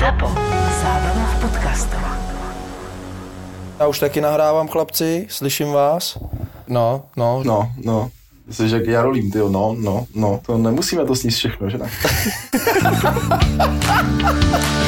Zapo. Zábrná v podcastovách. Já už taky nahrávám, chlapci, slyším vás. No, no, No, no. Jsi jak Jarolím, ty no, no, no. To nemusíme to sníst všechno, že ne?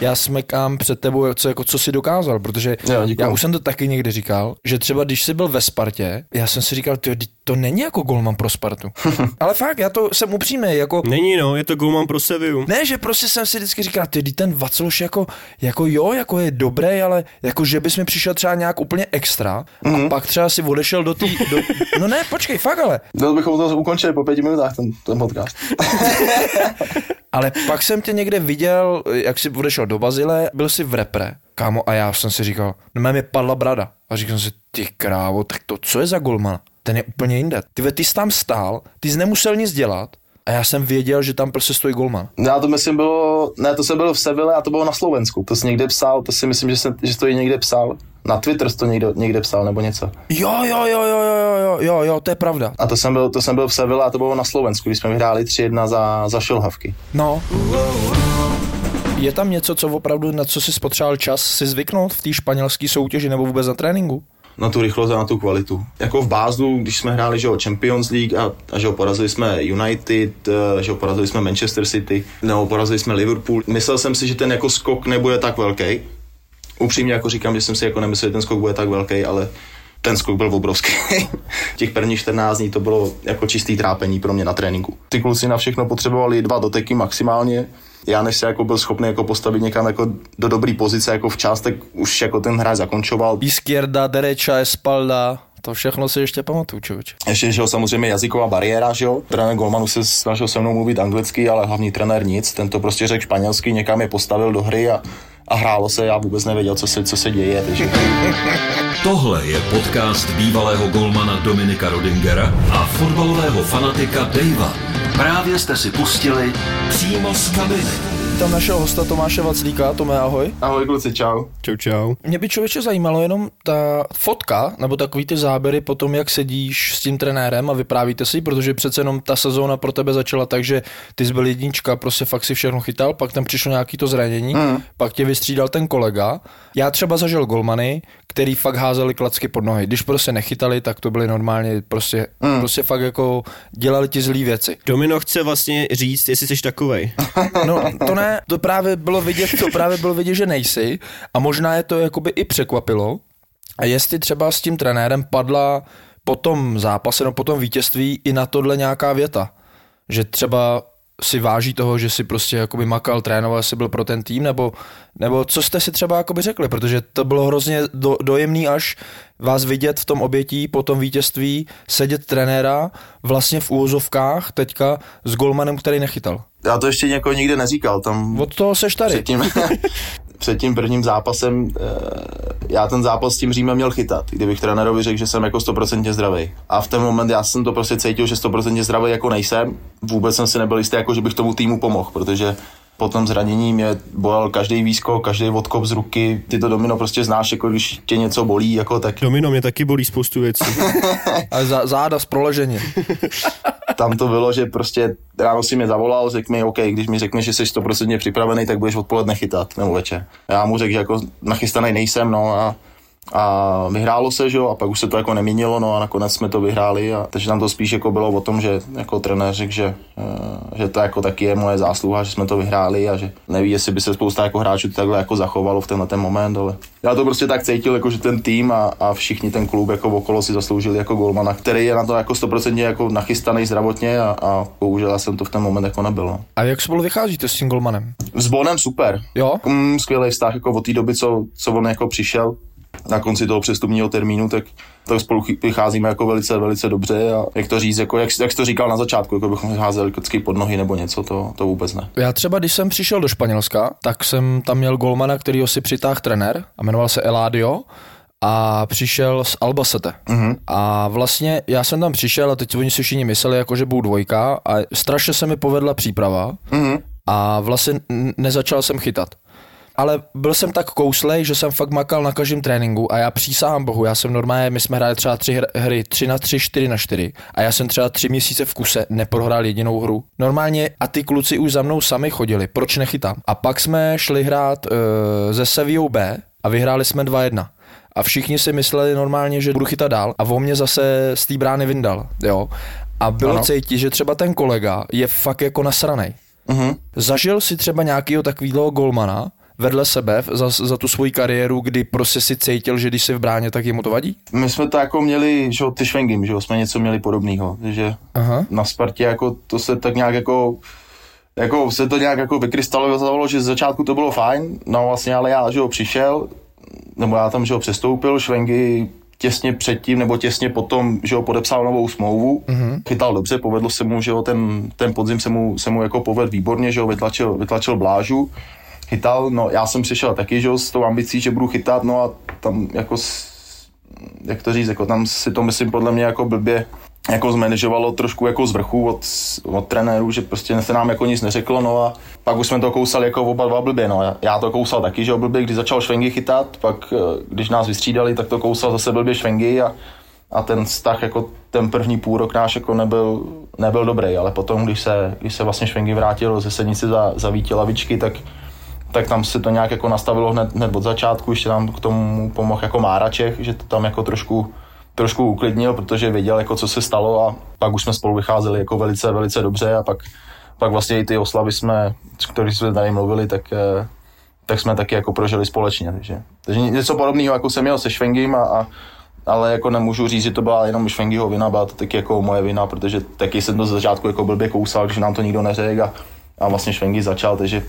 já smekám před tebou, co, jako, co jsi dokázal, protože děkuju. já už jsem to taky někdy říkal, že třeba když jsi byl ve Spartě, já jsem si říkal, vždyť to není jako golman pro Spartu. Ale fakt, já to jsem upřímný, jako Není no, je to golman pro Seviu. ne, že prostě jsem si vždycky říkal, ty ten Vacloš jako, jako jo, jako je dobrý, ale jako že bys mi přišel třeba nějak úplně extra mm-hmm. a pak třeba si odešel do té, do... no ne, počkej, fakt ale, No, bychom to ukončili po pěti minutách, ten, ten podcast. ale pak jsem tě někde viděl, jak jsi odešel do Bazile, byl jsi v repre, kámo, a já jsem si říkal, no mě padla brada. A říkal jsem si, ty krávo, tak to, co je za golmana? Ten je úplně jinde. Ty, ve, ty jsi tam stál, ty jsi nemusel nic dělat a já jsem věděl, že tam prostě stojí golman. Já to myslím bylo, ne, to jsem byl v Seville a to bylo na Slovensku. To jsi někde psal, to si myslím, že, jsem, že to i někde psal. Na Twitter to někde, někde psal nebo něco. Jo, jo, jo, jo, jo, jo, jo, jo, to je pravda. A to jsem byl, to jsem byl v Seville a to bylo na Slovensku, když jsme vyhráli 3-1 za, za šilhavky. No. Je tam něco, co opravdu, na co si potřeboval čas si zvyknout v té španělské soutěži nebo vůbec na tréninku? na tu rychlost a na tu kvalitu. Jako v Bázlu, když jsme hráli že jo, Champions League a, a že jo, porazili jsme United, eh, že jo, porazili jsme Manchester City, nebo porazili jsme Liverpool. Myslel jsem si, že ten jako skok nebude tak velký. Upřímně jako říkám, že jsem si jako nemyslel, že ten skok bude tak velký, ale ten skok byl obrovský. Těch prvních 14 dní to bylo jako čistý trápení pro mě na tréninku. Ty kluci na všechno potřebovali dva doteky maximálně. Já než se jako byl schopný jako postavit někam jako do dobré pozice jako včas, tak už jako ten hráč zakončoval. Izquierda, derecha, espalda, to všechno si ještě pamatuju, člověče. Ještě, že jo, samozřejmě jazyková bariéra, že jo. Trenér Golmanu se snažil se mnou mluvit anglicky, ale hlavní trenér nic. Ten to prostě řekl španělsky, někam je postavil do hry a, a hrálo se, já vůbec nevěděl, co se, co se děje. Takže... Tohle je podcast bývalého golmana Dominika Rodingera a fotbalového fanatika Davea. Právě jste si pustili přímo z kabiny. Tam našeho hosta Tomáše Vaclíka, Tome, ahoj. Ahoj kluci, čau. Čau, čau. Mě by člověče zajímalo jenom ta fotka, nebo takový ty záběry po tom, jak sedíš s tím trenérem a vyprávíte si, protože přece jenom ta sezóna pro tebe začala tak, že ty jsi byl jednička, prostě fakt si všechno chytal, pak tam přišlo nějaký to zranění, mm. pak tě vystřídal ten kolega. Já třeba zažil golmany, který fakt házeli klacky pod nohy. Když prostě nechytali, tak to byly normálně prostě, mm. prostě fakt jako dělali ti zlý věci. Domino chce vlastně říct, jestli jsi takovej. No to ne, to právě bylo vidět, to právě bylo vidět, že nejsi a možná je to jakoby i překvapilo. A jestli třeba s tím trenérem padla po tom zápase, no po tom vítězství i na tohle nějaká věta, že třeba si váží toho, že si prostě jakoby makal, trénoval, si byl pro ten tým, nebo, nebo co jste si třeba jakoby řekli, protože to bylo hrozně do, dojemný až vás vidět v tom obětí po tom vítězství, sedět trenéra vlastně v úvozovkách teďka s golmanem, který nechytal. Já to ještě někoho nikde neříkal, tam Od toho seš tady. před tím, před tím prvním zápasem, eh, já ten zápas s tím Římem měl chytat, kdybych trenérovi řekl, že jsem jako 100% zdravý. A v ten moment já jsem to prostě cítil, že 100% zdravý jako nejsem. Vůbec jsem si nebyl jistý, jako že bych tomu týmu pomohl, protože po tom zranění mě bolel každý výskok, každý odkop z ruky. Ty to domino prostě znáš, jako když tě něco bolí, jako tak Domino mě taky bolí spoustu věcí. A za, záda s proležením. tam to bylo, že prostě ráno si mě zavolal, řekl mi, OK, když mi řekneš, že jsi 100% připravený, tak budeš odpoledne chytat, nebo večer. Já mu řekl, že jako nachystaný nejsem, no a a vyhrálo se, že jo, a pak už se to jako neměnilo, no a nakonec jsme to vyhráli, a, takže tam to spíš jako bylo o tom, že jako trenér řekl, že, eh, že to jako taky je moje zásluha, že jsme to vyhráli a že neví, jestli by se spousta jako hráčů takhle jako zachovalo v tenhle ten moment, ale já to prostě tak cítil, jako že ten tým a, a všichni ten klub jako okolo si zasloužili jako golmana, který je na to jako stoprocentně jako nachystaný zdravotně a, a bohužel já jsem to v ten moment jako nebyl. No. A jak spolu vycházíte s tím golmanem? S Bonem super. Jo? Mm, skvělý vztah jako od té doby, co, co on jako přišel na konci toho přestupního termínu, tak, tak spolu vycházíme jako velice, velice dobře a jak to říct, jako jak, jak jsi to říkal na začátku, jako bychom vycházeli vždycky pod nohy nebo něco, to, to vůbec ne. Já třeba, když jsem přišel do Španělska, tak jsem tam měl golmana, kterýho si přitáhl trenér a jmenoval se Eladio a přišel z Albacete. Mm-hmm. A vlastně já jsem tam přišel a teď oni si všichni mysleli, jako že budu dvojka a strašně se mi povedla příprava mm-hmm. a vlastně nezačal jsem chytat. Ale byl jsem tak kouslej, že jsem fakt makal na každém tréninku a já přísahám bohu, já jsem normálně, my jsme hráli třeba tři hr- hry, tři na tři, čtyři na čtyři a já jsem třeba tři měsíce v kuse neprohrál jedinou hru. Normálně a ty kluci už za mnou sami chodili, proč nechytám? A pak jsme šli hrát uh, ze Sevillou B a vyhráli jsme 2-1 a všichni si mysleli normálně, že budu chytat dál a on mě zase z té brány vyndal, jo. A bylo ano. cítit, že třeba ten kolega je fakt jako nasranej. Mhm. Zažil si třeba nějakého takového golmana vedle sebe za, za tu svoji kariéru, kdy prostě si cítil, že když jsi v bráně, tak jemu to vadí? My jsme to jako měli, že ty švengim, že jsme něco měli podobného, že Aha. na Spartě jako to se tak nějak jako jako se to nějak jako vykrystalizovalo, že z začátku to bylo fajn, no vlastně ale já, že jo, přišel, nebo já tam, že jo, přestoupil, Švengy těsně předtím nebo těsně potom, že jo, podepsal novou smlouvu, mm-hmm. chytal dobře, povedlo se mu, že jo, ten, ten podzim se mu, se mu jako povedl výborně, že jo, vytlačil, vytlačil Blážu, chytal, no já jsem přišel taky, že s tou ambicí, že budu chytat, no a tam jako, jak to říct, jako tam si to myslím podle mě jako blbě jako zmanéžovalo trošku jako z vrchu od, od trenérů, že prostě se nám jako nic neřeklo, no a pak už jsme to kousali jako oba dva blbě, no. Já- to kousal taky, že blbě, když začal Švengy chytat, pak eh, když nás vystřídali, tak to kousal zase blbě Švengy a, a ten vztah jako ten první půl rok náš jako nebyl, nebyl dobrý, ale potom, když se, když se vlastně Švengy vrátil ze sednice za, za Vítě lavičky, tak tak tam se to nějak jako nastavilo hned, hned od začátku, ještě nám k tomu pomohl jako Máraček, že to tam jako trošku, trošku uklidnil, protože věděl, jako co se stalo a pak už jsme spolu vycházeli jako velice, velice dobře a pak, pak vlastně i ty oslavy jsme, s kterých jsme tady mluvili, tak, eh, tak jsme taky jako prožili společně, takže, takže něco podobného jako jsem měl se Švengim a, a ale jako nemůžu říct, že to byla jenom Švengyho vina, byla to taky jako moje vina, protože taky jsem to z začátku jako blbě kousal, když nám to nikdo neřekl a, a vlastně Švengy začal, takže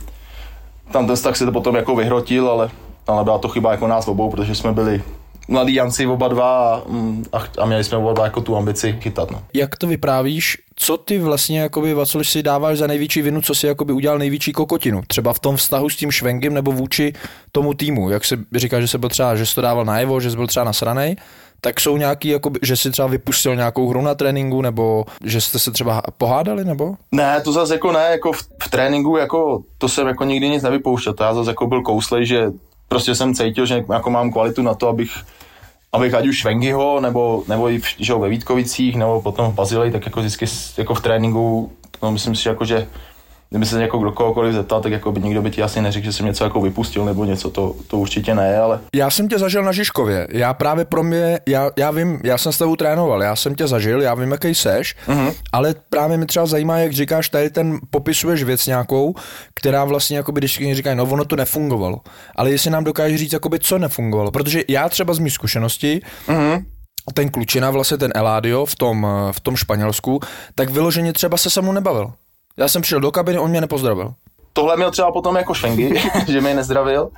tam ten vztah se to potom jako vyhrotil, ale, ale byla to chyba jako nás obou, protože jsme byli mladí Janci oba dva a, mm, a, měli jsme oba dva jako tu ambici chytat. No. Jak to vyprávíš, co ty vlastně jakoby, Vacoliš si dáváš za největší vinu, co si jakoby udělal největší kokotinu? Třeba v tom vztahu s tím Švengem nebo vůči tomu týmu? Jak se říká, že se byl třeba, že jsi to dával najevo, že jsi byl třeba nasranej, tak jsou nějaký, jakoby, že si třeba vypustil nějakou hru na tréninku, nebo že jste se třeba pohádali, nebo? Ne, to zase jako ne, jako v, v tréninku jako to jsem jako nikdy nic nevypouštěl, to já zase jako byl kouslej, že prostě jsem cítil, že jako mám kvalitu na to, abych abych ať už Švengyho, nebo, nebo i v, že ve Vítkovicích, nebo potom v Bazileji, tak jako vždycky jako v tréninku, no myslím si, jako, že kdyby se jako kdo kohokoliv zeptal, tak jako by nikdo by ti asi neřekl, že jsem něco jako vypustil nebo něco, to, to určitě ne, ale Já jsem tě zažil na Žižkově. Já právě pro mě, já, já vím, já jsem s tebou trénoval, já jsem tě zažil, já vím, jaký seš, uh-huh. ale právě mě třeba zajímá, jak říkáš, tady ten popisuješ věc nějakou, která vlastně, jakoby, když všichni říkají, no ono to nefungovalo. Ale jestli nám dokážeš říct, jakoby, co nefungovalo. Protože já třeba z mý zkušenosti, uh-huh. ten klučina, vlastně ten Eladio v tom, v tom Španělsku, tak vyloženě třeba se se nebavil. Já jsem přišel do kabiny, on mě nepozdravil. tohle měl třeba potom jako Švengy, že mě nezdravil.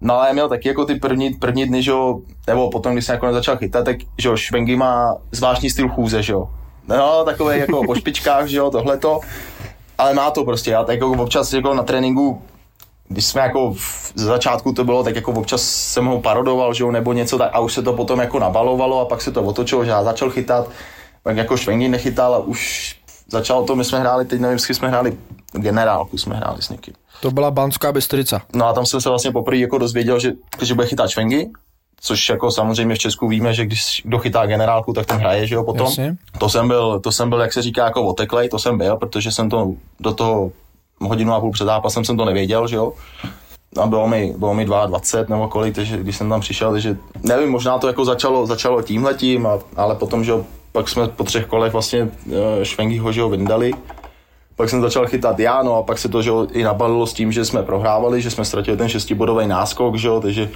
No ale měl taky jako ty první, první dny, že jo, nebo potom, když jsem jako začal chytat, tak že jo, Švengy má zvláštní styl chůze, že jo. No, takové jako po špičkách, že jo, tohleto. Ale má to prostě, já tak jako občas jako na tréninku, když jsme jako v začátku to bylo, tak jako občas jsem ho parodoval, že jo, nebo něco tak a už se to potom jako nabalovalo a pak se to otočilo, že já začal chytat, pak jako Švengy nechytal a už začalo to, my jsme hráli, teď nevím, s jsme hráli, generálku jsme hráli s někým. To byla Banská Bystrica. No a tam jsem se vlastně poprvé jako dozvěděl, že, že bude chytat švengy, což jako samozřejmě v Česku víme, že když kdo chytá generálku, tak ten hraje, že jo, potom. Jasně. To jsem byl, to jsem byl, jak se říká, jako oteklej, to jsem byl, protože jsem to do toho hodinu a půl před zápasem jsem to nevěděl, že jo. a bylo mi, bylo mi 22 nebo kolik, takže když jsem tam přišel, takže nevím, možná to jako začalo, začalo tímhletím, a, ale potom, že jo, pak jsme po třech kolech vlastně eh, Švengyho, že ho vyndali, pak jsem začal chytat já, no a pak se to že jo, i nabalilo s tím, že jsme prohrávali, že jsme ztratili ten šestibodový náskok, že jo, takže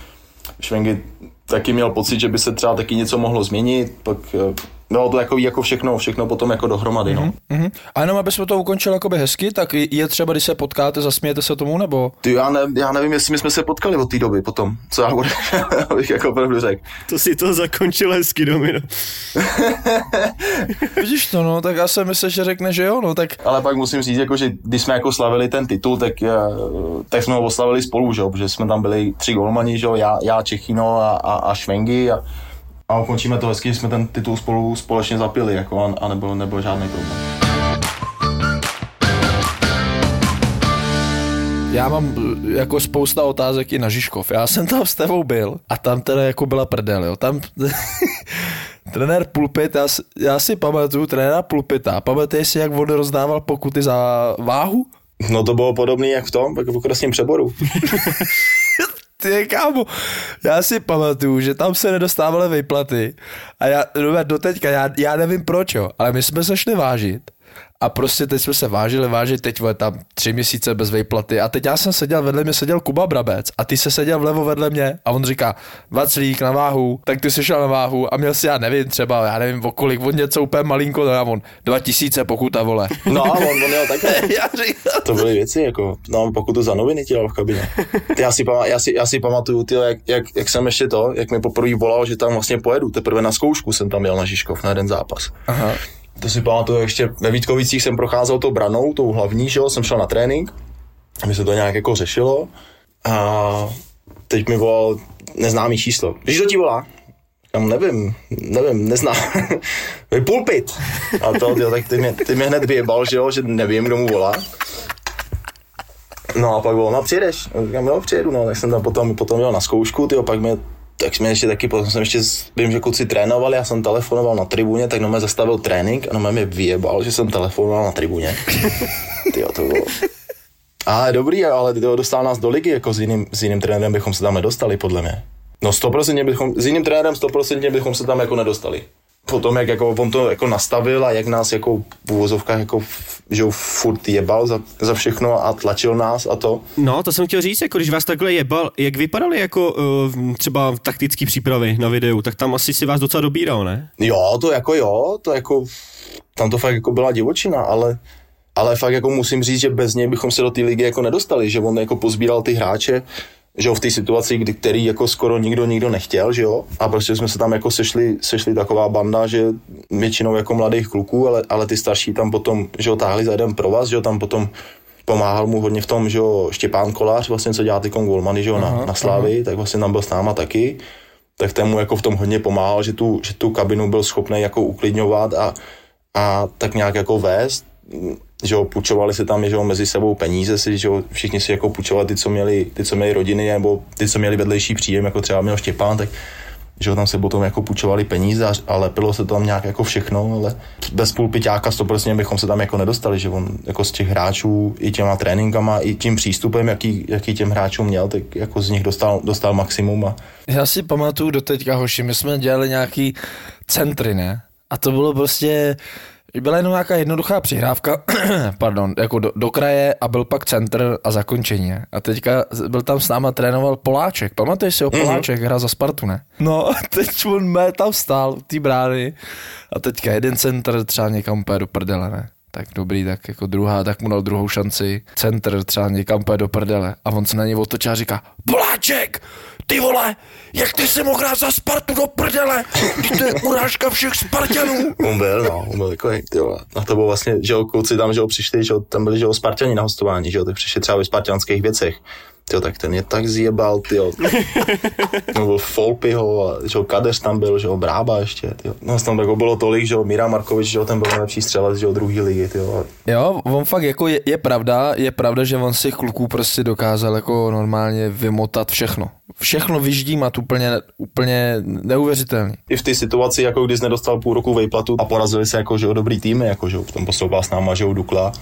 Švengy taky měl pocit, že by se třeba taky něco mohlo změnit, pak eh, bylo to jako, jako všechno, všechno potom jako dohromady, no. Mhm. A jenom, aby jsme to ukončili jakoby hezky, tak je třeba, když se potkáte, zasmějete se tomu, nebo? Ty, já, ne, já nevím, jestli my jsme se potkali od té doby potom, co já budu, abych jako pravdu řekl. To si to zakončil hezky, Domino. Vidíš to, no, tak já jsem myslel, že řekne, že jo, no, tak Ale pak musím říct, jako, že když jsme jako slavili ten titul, tak, eh, tak jsme ho oslavili spolu, že jo, protože jsme tam byli tři golmani, že jo, já, já Čechino a, a, a Švengy a, a ukončíme to hezky, že jsme ten titul spolu společně zapili, jako, a, a nebyl, nebyl žádný problém. Já mám jako spousta otázek i na Žižkov. Já jsem tam s tebou byl a tam teda jako byla prdel, jo. Tam trenér Pulpit, já, si- já si pamatuju trenéra Pulpita. Pamatuješ si, jak on rozdával pokuty za váhu? No to bylo podobné jak v tom, jako v okresním přeboru. Ty kámo, já si pamatuju, že tam se nedostávaly výplaty a já, no, do teďka, já, já nevím proč, jo, ale my jsme se šli vážit a prostě teď jsme se vážili, vážili, teď vole, tam tři měsíce bez výplaty a teď já jsem seděl, vedle mě seděl Kuba Brabec a ty se seděl vlevo vedle mě a on říká, vaclík na váhu, tak ty jsi šel na váhu a měl si, já nevím, třeba, já nevím, o kolik, on něco úplně malinko, no a on, dva tisíce pokuta, vole. No a on, on měl takhle. já říkám, To byly věci, jako, no pokud to za noviny ti dal v kabině. Ty, já, si, pama- já, si, já si pamatuju, ty, jak, jak, jak, jsem ještě to, jak mi poprvé volal, že tam vlastně pojedu, teprve na zkoušku jsem tam jel na Žižkov na jeden zápas. Aha. To si pamatuju, ještě ve Vítkovicích jsem procházel tou branou, tou hlavní, že jo, jsem šel na trénink, mi se to nějak jako řešilo a teď mi volal neznámý číslo. Víš, kdo ti volá? Já nevím, nevím, neznám. Vy pulpit. A to, tyjo, tak ty mě, ty mě hned vyjebal, že jo, že nevím, kdo mu volá. No a pak bylo, no přijedeš. A Říkám, jo, přijedu, no, tak jsem tam potom, potom jel na zkoušku, tyjo, pak mě tak jsme ještě taky, potom jsem ještě, vím, že kluci trénovali, já jsem telefonoval na tribuně, tak no mě zastavil trénink a no mě vyjebal, že jsem telefonoval na tribuně. Tyjo, to bylo. Ale dobrý, ale tyjo, dostal nás do ligy, jako s jiným, s jiným trenérem bychom se tam nedostali, podle mě. No 100% bychom, s jiným trenérem 100% bychom se tam jako nedostali. Potom, jak jako on to jako nastavil a jak nás jako v úvozovkách jako, že furt jebal za, za všechno a tlačil nás a to. No, to jsem chtěl říct, jako když vás takhle jebal, jak vypadaly jako uh, třeba taktické přípravy na videu, tak tam asi si vás docela dobíral, ne? Jo, to jako jo, to jako, tam to fakt jako byla divočina, ale, ale fakt jako musím říct, že bez něj bychom se do té ligy jako nedostali, že on jako pozbíral ty hráče, že jo, v té situaci, kdy, který jako skoro nikdo nikdo nechtěl, že jo, a prostě jsme se tam jako sešli, sešli taková banda, že většinou jako mladých kluků, ale, ale ty starší tam potom, že jo, táhli za jeden provaz, že jo, tam potom pomáhal mu hodně v tom, že jo, Štěpán Kolář, vlastně co dělá ty Golmany, že jo, na, na Slávy, tak vlastně tam byl s náma taky, tak ten mu jako v tom hodně pomáhal, že tu, že tu kabinu byl schopný jako uklidňovat a, a tak nějak jako vést, že jo, půjčovali se tam, že jo, mezi sebou peníze si, že jo, všichni si jako půjčovali ty, co měli, ty, co měli rodiny, nebo ty, co měli vedlejší příjem, jako třeba měl Štěpán, tak že jo, tam se potom jako půjčovali peníze a, lepilo se tam nějak jako všechno, ale bez půlpiťáka 100% bychom se tam jako nedostali, že on jako z těch hráčů i těma tréninkama, i tím přístupem, jaký, jaký těm hráčům měl, tak jako z nich dostal, dostal maximum a Já si pamatuju do teďka, hoši, my jsme dělali nějaký centry, ne? A to bylo prostě, byla jenom nějaká jednoduchá přihrávka, pardon, jako do, do kraje a byl pak centr a zakončení. A teďka byl tam s náma trénoval Poláček, pamatuješ si o Poláček, hra za Spartu, ne? No a teď on mé tam stál u té brány a teďka jeden centr třeba někam úplně do prdele, ne? Tak dobrý, tak jako druhá, tak mu dal druhou šanci. Centr třeba někam úplně do prdele. A on se na něj otočí a říká, Poláček, ty vole, jak ty si mohl za Spartu do prdele? Ty to je urážka všech Spartanů. On byl, no, on byl takový, ty vole. A to bylo vlastně, že jo, kluci tam, že jo, přišli, že jo, tam byli, že jo, Spartani na hostování, že jo, tak přišli třeba ve spartianských věcech. Tyjo, tak ten je tak zjebal, tyjo. No byl Folpyho, a, že jo, Kadeř tam byl, že jo, Brába ještě, tyjo. No tam jako bylo tolik, že jo, Míra Markovič, že jo, ten byl nejlepší střelec, že jo, druhý ligy, tyjo. Jo, on fakt jako je, je, pravda, je pravda, že on z těch kluků prostě dokázal jako normálně vymotat všechno. Všechno vyždímat úplně, úplně neuvěřitelný. I v té situaci, jako když nedostal půl roku vejplatu a porazili se jako, že jo, dobrý týmy, jako, že jo, v tom posouval s náma, že jo, Dukla,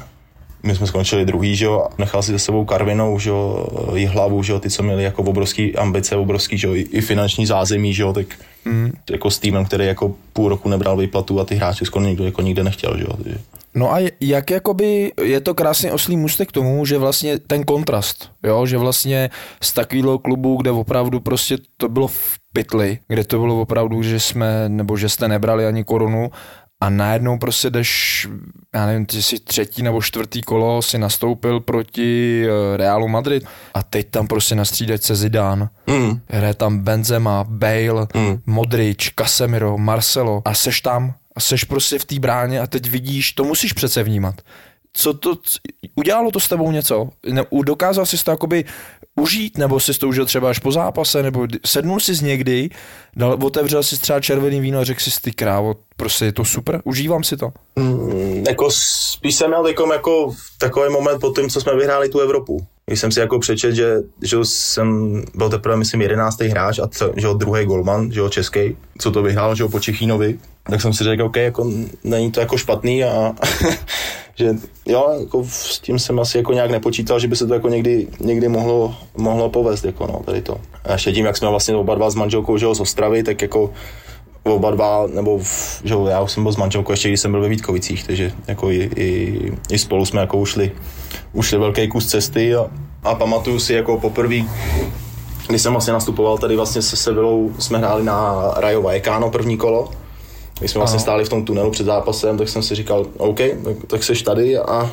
my jsme skončili druhý, že jo, nechal si za sebou Karvinou, že jo, hlavu, že jo, ty, co měli jako obrovský ambice, obrovský, že jo, i, i finanční zázemí, že jo, tak mm. jako s týmem, který jako půl roku nebral výplatu a ty hráči skoro nikdo jako nikde nechtěl, že jo. Takže. No a jak jakoby je to krásně oslý můstek k tomu, že vlastně ten kontrast, jo, že vlastně z takového klubu, kde opravdu prostě to bylo v pytli, kde to bylo opravdu, že jsme, nebo že jste nebrali ani korunu a najednou prostě jdeš, já nevím, ty jsi třetí nebo čtvrtý kolo si nastoupil proti eh, Realu Madrid a teď tam prostě na střídačce Zidane. Mm. Hraje tam Benzema, Bale, mm. Modrič, Casemiro, Marcelo a seš tam a seš prostě v té bráně a teď vidíš, to musíš přece vnímat. Co to, udělalo to s tebou něco? Ne, dokázal jsi to jakoby užít, nebo jsi to užil třeba až po zápase, nebo sednul jsi někdy, dal, otevřel si třeba červený víno a řekl si ty krávo, prostě je to super, užívám si to. Mm, jako spíš jsem měl jako takový moment po tom, co jsme vyhráli tu Evropu. Když jsem si jako přečet, že, že jsem byl teprve, myslím, jedenáctý hráč a co, že druhý golman, že český, co to vyhrál, že po Čechínovi, tak jsem si řekl, OK, jako není to jako špatný a že jo, jako s tím jsem asi jako nějak nepočítal, že by se to jako někdy, někdy mohlo, mohlo povést, jako no, tady to. A ještě tím, jak jsme vlastně oba dva s manželkou, že jo, z Ostravy, tak jako oba dva, nebo v, že jo, já už jsem byl s manželkou ještě, když jsem byl ve Vítkovicích, takže jako i, i, i spolu jsme jako ušli, ušli velký kus cesty a, a pamatuju si jako poprvé, když jsem vlastně nastupoval tady vlastně se Sevilou, jsme hráli na Rayo Vallecano první kolo, když jsme vlastně stáli v tom tunelu před zápasem, tak jsem si říkal, OK, tak seš tady a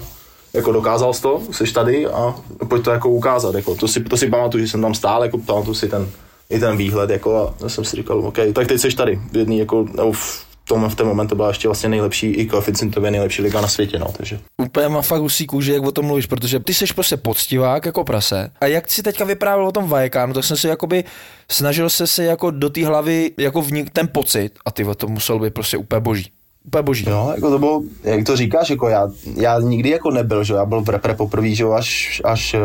jako dokázal jsi to, jsi tady a pojď to jako ukázat. Jako, to, si, to si pamatuju, že jsem tam stál, jako pamatuju si ten, i ten výhled jako, a jsem si říkal, OK, tak teď jsi tady, v jedný, jako, nebo v tom, v ten moment to byla ještě vlastně nejlepší, i koeficientově nejlepší liga na světě, no, takže. Úplně má fakt usí kůži, jak o tom mluvíš, protože ty jsi prostě poctivák jako prase. A jak si teďka vyprávěl o tom Vajekánu, tak jsem si jakoby snažil se se jako do té hlavy jako vnik ten pocit a ty to musel být prostě úplně boží. Úplně boží. Jo, jako to bylo, jak to říkáš, jako já, já nikdy jako nebyl, že já byl v repre poprvé, že až, až eh,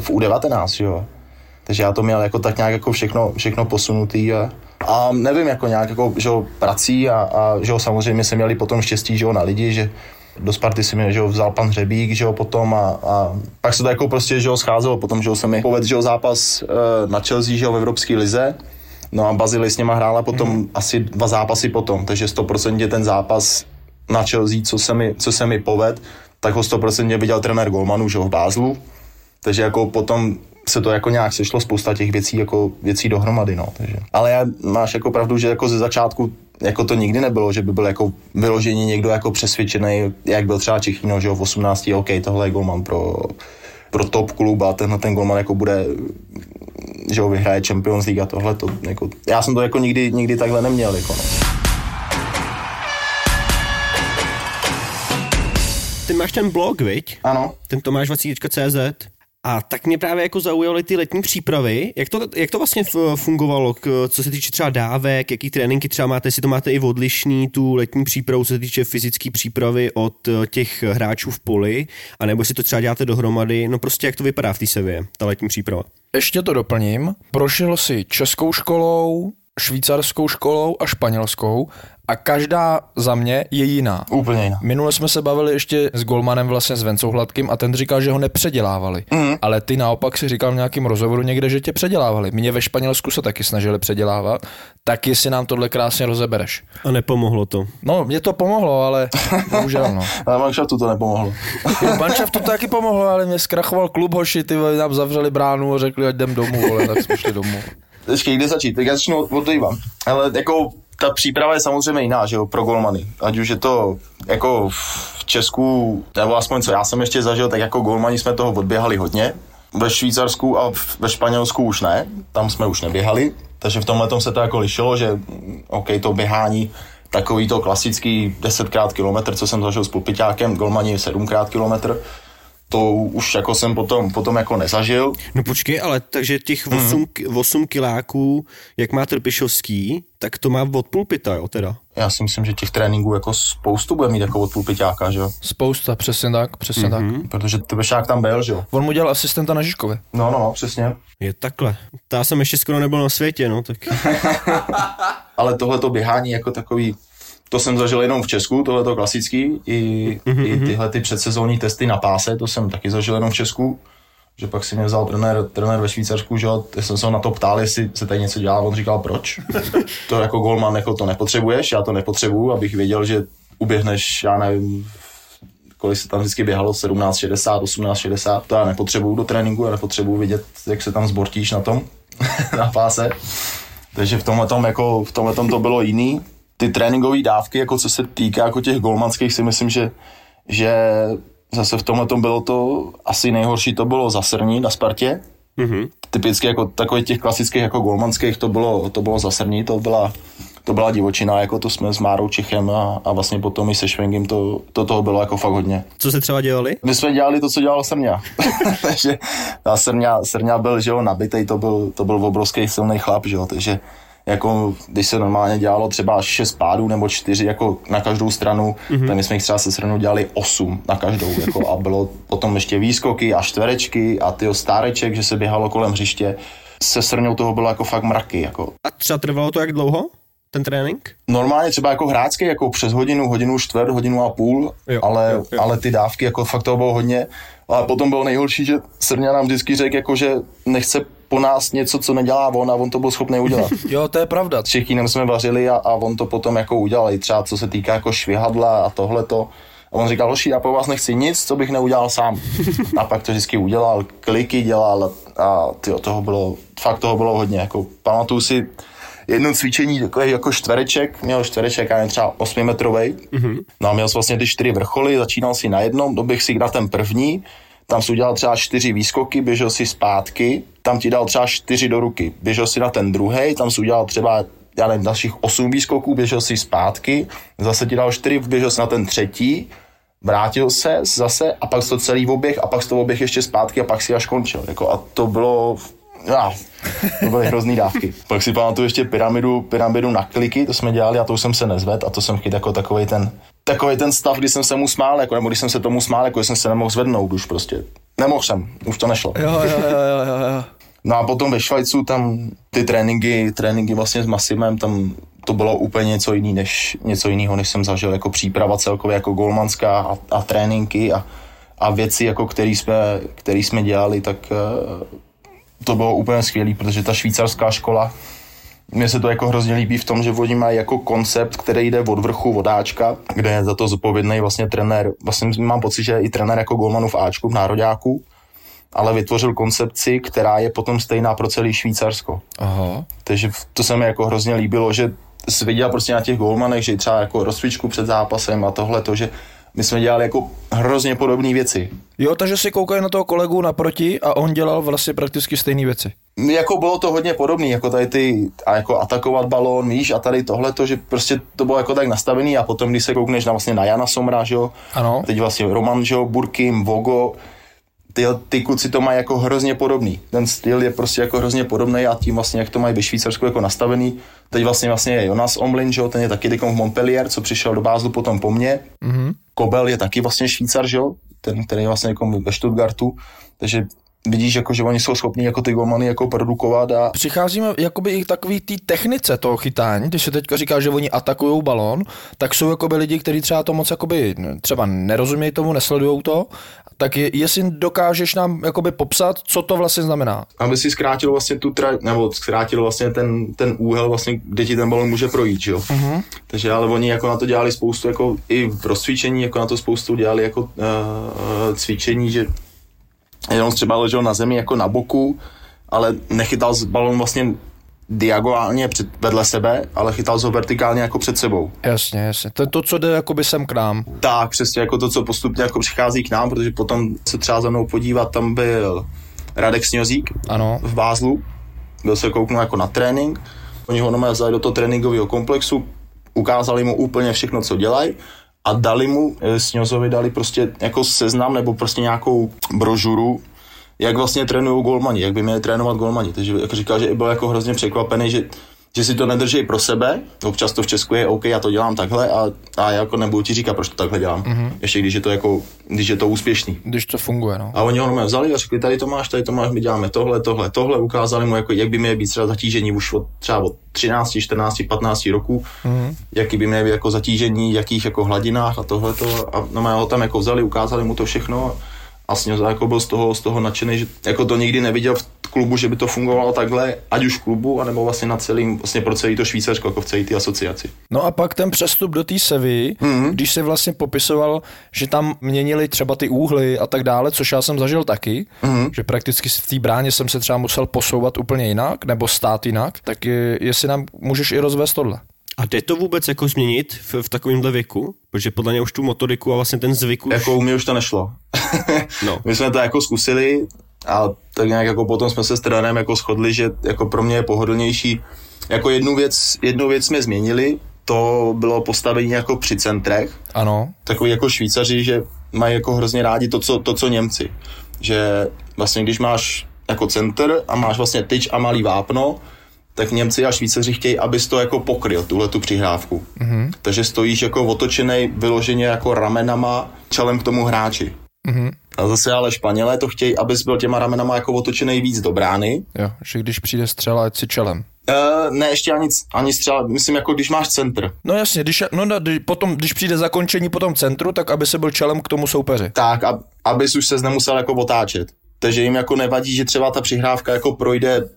v U19, že jo. Takže já to měl jako tak nějak jako všechno, všechno posunutý a, a nevím, jako nějak jako, že jo, prací a, a že jo, samozřejmě jsme měli potom štěstí, že jo, na lidi, že do Sparty si mě, že jo, vzal pan Hřebík, že jo, potom a, a pak se to jako prostě, že jo, scházelo, potom, že jo, se mi povedl, že jo, zápas e, na Chelsea, že jo, v Evropské lize, no a Bazily s něma hrála potom mm. asi dva zápasy potom, takže 100% ten zápas na Chelsea, co se mi, co se mi poved, tak ho 100% viděl trenér Golmanu, že jo, v Bázlu, takže jako potom se to jako nějak sešlo spousta těch věcí jako věcí dohromady, no, takže. Ale já máš jako pravdu, že jako ze začátku jako to nikdy nebylo, že by byl jako vyloženě někdo jako přesvědčený, jak byl třeba Čechino, že jo, v 18. OK, tohle je golman pro, pro top klub a tenhle ten golman jako bude že jo, vyhraje Champions League a tohle to, jako, já jsem to jako nikdy, nikdy takhle neměl, jako no. Ty máš ten blog, viď? Ano. Ten tomáš20.cz. A tak mě právě jako zaujaly ty letní přípravy. Jak to, jak to vlastně fungovalo, co se týče třeba dávek, jaký tréninky třeba máte, jestli to máte i odlišný, tu letní přípravu, co se týče fyzické přípravy od eh, těch hráčů v poli, anebo si to třeba děláte dohromady, no prostě jak to vypadá v té sevě, ta letní příprava. Ještě to doplním. Prošel si českou školou, švýcarskou školou a španělskou a každá za mě je jiná. Úplně jiná. Minule jsme se bavili ještě s Golmanem vlastně s Vencou Hladkým a ten říkal, že ho nepředělávali. Mm. Ale ty naopak si říkal v nějakém rozhovoru někde, že tě předělávali. Mě ve Španělsku se taky snažili předělávat, tak jestli nám tohle krásně rozebereš. A nepomohlo to. No, mě to pomohlo, ale bohužel no. ale manšaftu to nepomohlo. manšaftu to taky pomohlo, ale mě zkrachoval klub hoši, ty nám zavřeli bránu a řekli, ať jdem domů, ale tak jsme šli domů. Ještě kde začít? Tak já začnu od Ale jako ta příprava je samozřejmě jiná, že jo, pro golmany. Ať už je to jako v Česku, nebo aspoň co já jsem ještě zažil, tak jako golmani jsme toho odběhali hodně. Ve Švýcarsku a ve Španělsku už ne, tam jsme už neběhali, takže v tomhle se to jako lišilo, že OK, to běhání takový to klasický 10krát kilometr, co jsem zažil s pulpiťákem, golmani 7krát kilometr, to už jako jsem potom, potom jako nezažil. No počkej, ale takže těch 8, mm. 8 kiláků, jak má Trpišovský, tak to má od pulpita, jo teda? Já si myslím, že těch tréninků jako spoustu bude mít jako od pulpiťáka, že jo? Spousta, přesně tak, přesně mm-hmm. tak. Protože Trpišák tam byl, že jo? On mu dělal asistenta na Žižkovi. No, no, no, přesně. Je takhle. Ta jsem ještě skoro nebyl na světě, no tak. ale tohle to běhání jako takový To jsem zažil jenom v Česku, tohle to klasický, i, Mhm, i tyhle ty předsezónní testy na páse, to jsem taky zažil jenom v Česku, že pak si mě vzal trenér, trenér ve Švýcarsku, že já jsem se ho na to ptal, jestli se tady něco dělá, on říkal proč. to jako golman jako to nepotřebuješ, já to nepotřebuju, abych věděl, že uběhneš, já nevím, kolik se tam vždycky běhalo, 17,60, 18,60, to já nepotřebuju do tréninku, já nepotřebuju vidět, jak se tam zbortíš na tom, na páse. Takže v tomhle tom jako, v tomhle tom to bylo jiný. Ty tréninkové dávky, jako co se týká jako těch golmanských, si myslím, že, že zase v tomhle tom bylo to asi nejhorší, to bylo zasrní na Spartě. Mhm. Typicky jako takových těch klasických jako golmanských, to bylo, to bylo zasrní, to byla, to byla divočina, jako to jsme s Márou Čichem a, a vlastně potom i se Švengem, to, to toho bylo jako fakt hodně. Co se třeba dělali? My jsme dělali to, co dělal Srňa. takže ta Srňa, Srňa byl, že jo, nabitej, to byl, to byl obrovský silný chlap, že jo, takže jako když se normálně dělalo třeba 6 pádů nebo 4 jako na každou stranu, mm-hmm. tak my jsme jich třeba se srnou dělali 8 na každou jako a bylo potom ještě výskoky a čtverečky a tyho stáreček, že se běhalo kolem hřiště. Se srňou toho bylo jako fakt mraky, jako A třeba trvalo to jak dlouho, ten trénink? normálně třeba jako hráčský, jako přes hodinu, hodinu čtvrt, hodinu a půl, Jo, ale, jo, jo. ale ty dávky, jako fakt toho bylo hodně. A potom bylo nejhorší, že Srňa nám vždycky řekl, jako, že nechce po nás něco, co nedělá on a on to byl schopný udělat. Jo, to je pravda. S Čechýnem jsme vařili a, a on to potom jako udělal, i třeba co se týká jako švihadla a tohleto. A on říkal, hoši, já po vás nechci nic, co bych neudělal sám. A pak to vždycky udělal, kliky dělal a tyjo, toho bylo, fakt toho bylo hodně. Jako, pamatuju si jedno cvičení, takový jako čtvereček, měl čtvereček, já nevím, třeba 8 metrový. Mm-hmm. No a měl jsi vlastně ty čtyři vrcholy, začínal si na jednom, doběh si na ten první, tam si udělal třeba čtyři výskoky, běžel si zpátky, tam ti dal třeba čtyři do ruky, běžel si na ten druhý, tam si udělal třeba já nevím, dalších osm výskoků, běžel si zpátky, zase ti dal čtyři, běžel si na ten třetí, vrátil se zase a pak to celý oběh a pak to oběh ještě zpátky a pak si až končil. Jako a to bylo já, to byly hrozný dávky. Pak si pamatuju ještě pyramidu, pyramidu na kliky, to jsme dělali a to už jsem se nezvedl a to jsem chyt jako takový ten, takový ten stav, kdy jsem se mu smál, jako, nebo když jsem se tomu smál, jako jsem se nemohl zvednout už prostě. Nemohl jsem, už to nešlo. Jo, jo, jo, jo, jo, jo. No a potom ve Švajcu tam ty tréninky, tréninky vlastně s Masimem, tam to bylo úplně něco jiný, než, něco jiného, než jsem zažil, jako příprava celkově, jako golmanská a, a tréninky a, a věci, jako který jsme, který jsme dělali, tak eh, to bylo úplně skvělé, protože ta švýcarská škola, mně se to jako hrozně líbí v tom, že oni mají jako koncept, který jde od vrchu vodáčka, kde je za to zodpovědný vlastně trenér, vlastně mám pocit, že i trenér jako golmanů v Ačku, v Nároďáku, ale vytvořil koncepci, která je potom stejná pro celý Švýcarsko. Aha. Takže to se mi jako hrozně líbilo, že jsi viděl prostě na těch golmanech, že třeba jako rozcvičku před zápasem a tohle to, že my jsme dělali jako hrozně podobné věci. Jo, takže si koukají na toho kolegu naproti a on dělal vlastně prakticky stejné věci. Jako bylo to hodně podobné, jako tady ty, a jako atakovat balón, víš, a tady tohle to, že prostě to bylo jako tak nastavený a potom, když se koukneš na vlastně na Jana Somra, že jo, Ano. teď vlastně Roman, že jo, Burkim, Vogo, ty, ty kluci to mají jako hrozně podobný. Ten styl je prostě jako hrozně podobný a tím vlastně, jak to mají ve Švýcarsku jako nastavený. Teď vlastně vlastně je Jonas Omlin, že jo, ten je taky teďkom v Montpellier, co přišel do Bázlu potom po mně. Mm-hmm. Kobel je taky vlastně Švýcar, že jo, ten, který je vlastně jako ve Stuttgartu, takže vidíš, jako, že oni jsou schopní jako ty golmany jako produkovat a Přicházíme jakoby i k takový té technice toho chytání, když se teďka říká, že oni atakují balón, tak jsou jakoby lidi, kteří třeba to moc jakoby třeba nerozumějí tomu, nesledují to, tak je, jestli dokážeš nám jakoby popsat, co to vlastně znamená. aby si zkrátil vlastně tu tra- nebo zkrátil vlastně ten, ten úhel, vlastně, kde ti ten balon může projít, že jo. Uh-huh. Takže ale oni jako na to dělali spoustu, jako i v rozcvičení, jako na to spoustu dělali jako uh, cvičení, že jenom třeba ležel na zemi jako na boku, ale nechytal balon vlastně diagonálně před, vedle sebe, ale chytal ho vertikálně jako před sebou. Jasně, jasně. To je to, co jde jakoby sem k nám. Tak, přesně jako to, co postupně jako přichází k nám, protože potom se třeba za mnou podívat, tam byl Radek Sňozík, Ano. v Bázlu, byl se kouknout jako na trénink, oni ho normálně vzali do toho tréninkového komplexu, ukázali mu úplně všechno, co dělají a dali mu, eh, Sňozovi dali prostě jako seznam nebo prostě nějakou brožuru, jak vlastně trénují golmani, jak by měli trénovat golmani. Takže jako říkal, že byl jako hrozně překvapený, že že si to nedrží pro sebe, občas to v Česku je OK, já to dělám takhle a, a já jako nebudu ti říkat, proč to takhle dělám, mm-hmm. ještě když je to jako, když je to úspěšný. Když to funguje, no. A oni ho vzali a řekli, tady to máš, tady to máš, my děláme tohle, tohle, tohle, ukázali mu, jako, jak by měly být třeba zatížení už od třeba od 13, 14, 15 roků, mm-hmm. jaký by měly být jako zatížení, jakých jako hladinách a tohle to. A no, ho tam jako vzali, ukázali mu to všechno a Sněza jako byl z toho, z toho nadšený, že jako to nikdy neviděl v klubu, že by to fungovalo takhle, ať už v klubu, anebo vlastně na celým, vlastně pro celý to Švýcarsko, jako v celé té asociaci. No a pak ten přestup do té Sevy, mm-hmm. když se vlastně popisoval, že tam měnili třeba ty úhly a tak dále, což já jsem zažil taky, mm-hmm. že prakticky v té bráně jsem se třeba musel posouvat úplně jinak, nebo stát jinak, tak je, jestli nám můžeš i rozvést tohle. A jde to vůbec jako změnit v, v takovémhle věku? Protože podle mě už tu motoriku a vlastně ten zvyk už... Jako u mě už to nešlo. No. My jsme to jako zkusili a tak nějak jako potom jsme se s trenérem jako shodli, že jako pro mě je pohodlnější. Jako jednu věc, jednu věc jsme změnili, to bylo postavení jako při centrech. Ano. Takový jako Švýcaři, že mají jako hrozně rádi to, co, to, co Němci. Že vlastně když máš jako center a máš vlastně tyč a malý vápno, tak Němci a Švýcaři chtějí, abys to jako pokryl, tuhle tu přihrávku. Mm-hmm. Takže stojíš jako otočený vyloženě jako ramenama čelem k tomu hráči. Mm-hmm. A zase ale Španělé to chtějí, abys byl těma ramenama jako otočený víc do brány. Jo, že když přijde střela, ať si čelem. Uh, ne, ještě ani, ani střela, myslím jako když máš centr. No jasně, když, no, když, potom, když přijde zakončení po tom centru, tak aby se byl čelem k tomu soupeři. Tak, ab, abys už se nemusel jako otáčet. Takže jim jako nevadí, že třeba ta přihrávka jako projde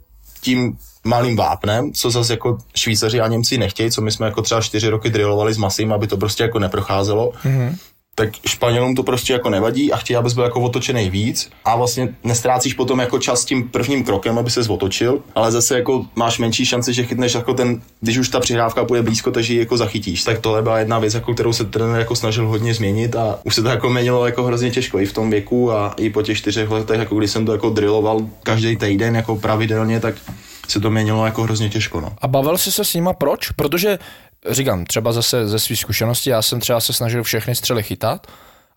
tím malým vápnem, co zase jako Švýcaři a Němci nechtějí, co my jsme jako třeba čtyři roky drillovali s masím, aby to prostě jako neprocházelo. Mm-hmm tak Španělům to prostě jako nevadí a chtějí, abys byl jako otočený víc a vlastně nestrácíš potom jako čas tím prvním krokem, aby se otočil, ale zase jako máš menší šanci, že chytneš jako ten, když už ta přihrávka bude blízko, takže ji jako zachytíš. Tak tohle byla jedna věc, jako kterou se trenér jako snažil hodně změnit a už se to jako měnilo jako hrozně těžko i v tom věku a i po těch čtyřech letech, jako když jsem to jako drilloval každý týden jako pravidelně, tak se to měnilo jako hrozně těžko. No. A bavil jsi se s nima proč? Protože říkám, třeba zase ze své zkušenosti, já jsem třeba se snažil všechny střely chytat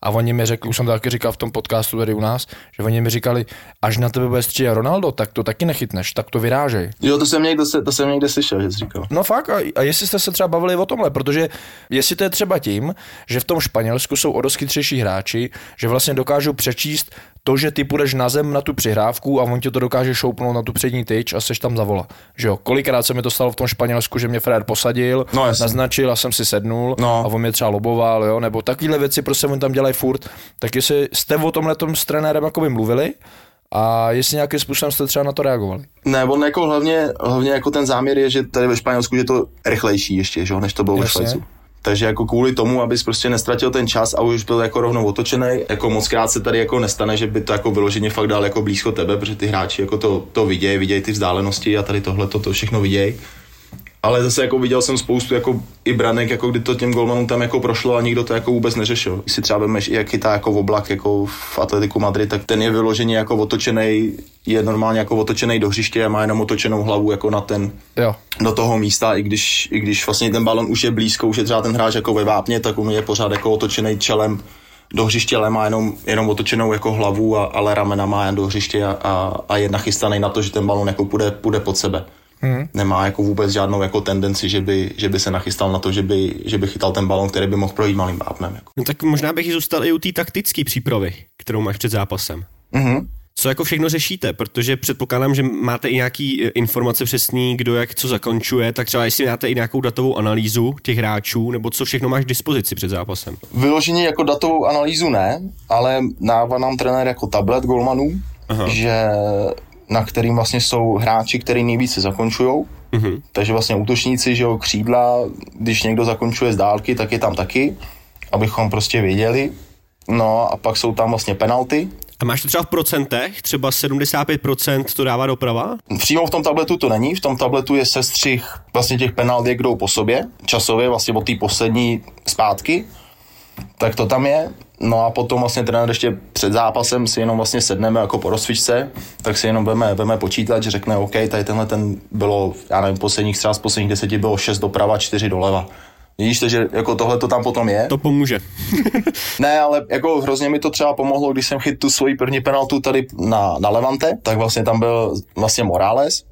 a oni mi řekli, už jsem to taky říkal v tom podcastu tady u nás, že oni mi říkali, až na tebe bude střílet Ronaldo, tak to taky nechytneš, tak to vyrážej. Jo, to jsem někde, to jsem někde slyšel, že jsi říkal. No fakt, a, a jestli jste se třeba bavili o tomhle, protože jestli to je třeba tím, že v tom Španělsku jsou o chytřejší hráči, že vlastně dokážou přečíst to, že ty půjdeš na zem na tu přihrávku a on ti to dokáže šoupnout na tu přední tyč a seš tam zavola. Že jo, kolikrát se mi to stalo v tom Španělsku, že mě Fred posadil, no, naznačil a jsem si sednul no. a on mě třeba loboval, jo, nebo takovéhle věci prostě on tam dělají furt. Tak jestli jste o tomhle tom s trenérem jako mluvili, a jestli nějakým způsobem jste třeba na to reagovali? Ne, on jako hlavně, hlavně jako ten záměr je, že tady ve Španělsku je to rychlejší ještě, že? než to bylo Jasně. ve Švajcu. Takže jako kvůli tomu, abys prostě nestratil ten čas a už byl jako rovnou otočený, jako moc krát se tady jako nestane, že by to jako vyloženě fakt dal jako blízko tebe, protože ty hráči jako to, to vidějí, vidějí ty vzdálenosti a tady tohle to, to všechno vidějí ale zase jako viděl jsem spoustu jako i branek, jako kdy to těm golmanům tam jako prošlo a nikdo to jako vůbec neřešil. Když si třeba vemeš, jak chytá jako v oblak jako v Atletiku Madrid, tak ten je vyloženě jako otočený, je normálně jako otočený do hřiště a má jenom otočenou hlavu jako na ten, jo. do toho místa, i když, i když vlastně ten balon už je blízko, už je třeba ten hráč jako ve vápně, tak on je pořád jako otočený čelem do hřiště, ale má jenom, jenom otočenou jako hlavu, a, ale ramena má jen do hřiště a, a, a je nachystaný na to, že ten balon jako půjde, půjde pod sebe. Hmm. Nemá jako vůbec žádnou jako tendenci, že by, že by se nachystal na to, že by, že by chytal ten balon, který by mohl projít malým vápnem. Jako. No tak možná bych zůstal i u té taktické přípravy, kterou máš před zápasem. Mm-hmm. Co jako všechno řešíte? Protože předpokládám, že máte i nějaký e, informace přesný, kdo jak co zakončuje, tak třeba jestli máte i nějakou datovou analýzu těch hráčů, nebo co všechno máš k dispozici před zápasem? Vyloženě jako datovou analýzu ne, ale dává nám trenér jako tablet golmanů, Aha. že na kterým vlastně jsou hráči, který nejvíce zakončují. Mm-hmm. Takže vlastně útočníci, že jo, křídla, když někdo zakončuje z dálky, tak je tam taky, abychom prostě věděli. No a pak jsou tam vlastně penalty. A máš to třeba v procentech? Třeba 75% to dává doprava? Přímo v tom tabletu to není. V tom tabletu je sestřih vlastně těch penalt, jak jdou po sobě, časově, vlastně od té poslední zpátky. Tak to tam je. No a potom vlastně trenér ještě před zápasem si jenom vlastně sedneme jako po rozcvičce, tak si jenom veme, veme počítat, že řekne OK, tady tenhle ten bylo, já nevím, posledních třeba z posledních deseti bylo 6 doprava, 4 doleva. Vidíš to, že jako tohle to tam potom je? To pomůže. ne, ale jako hrozně mi to třeba pomohlo, když jsem chytil tu svoji první penaltu tady na, na Levante, tak vlastně tam byl vlastně Morales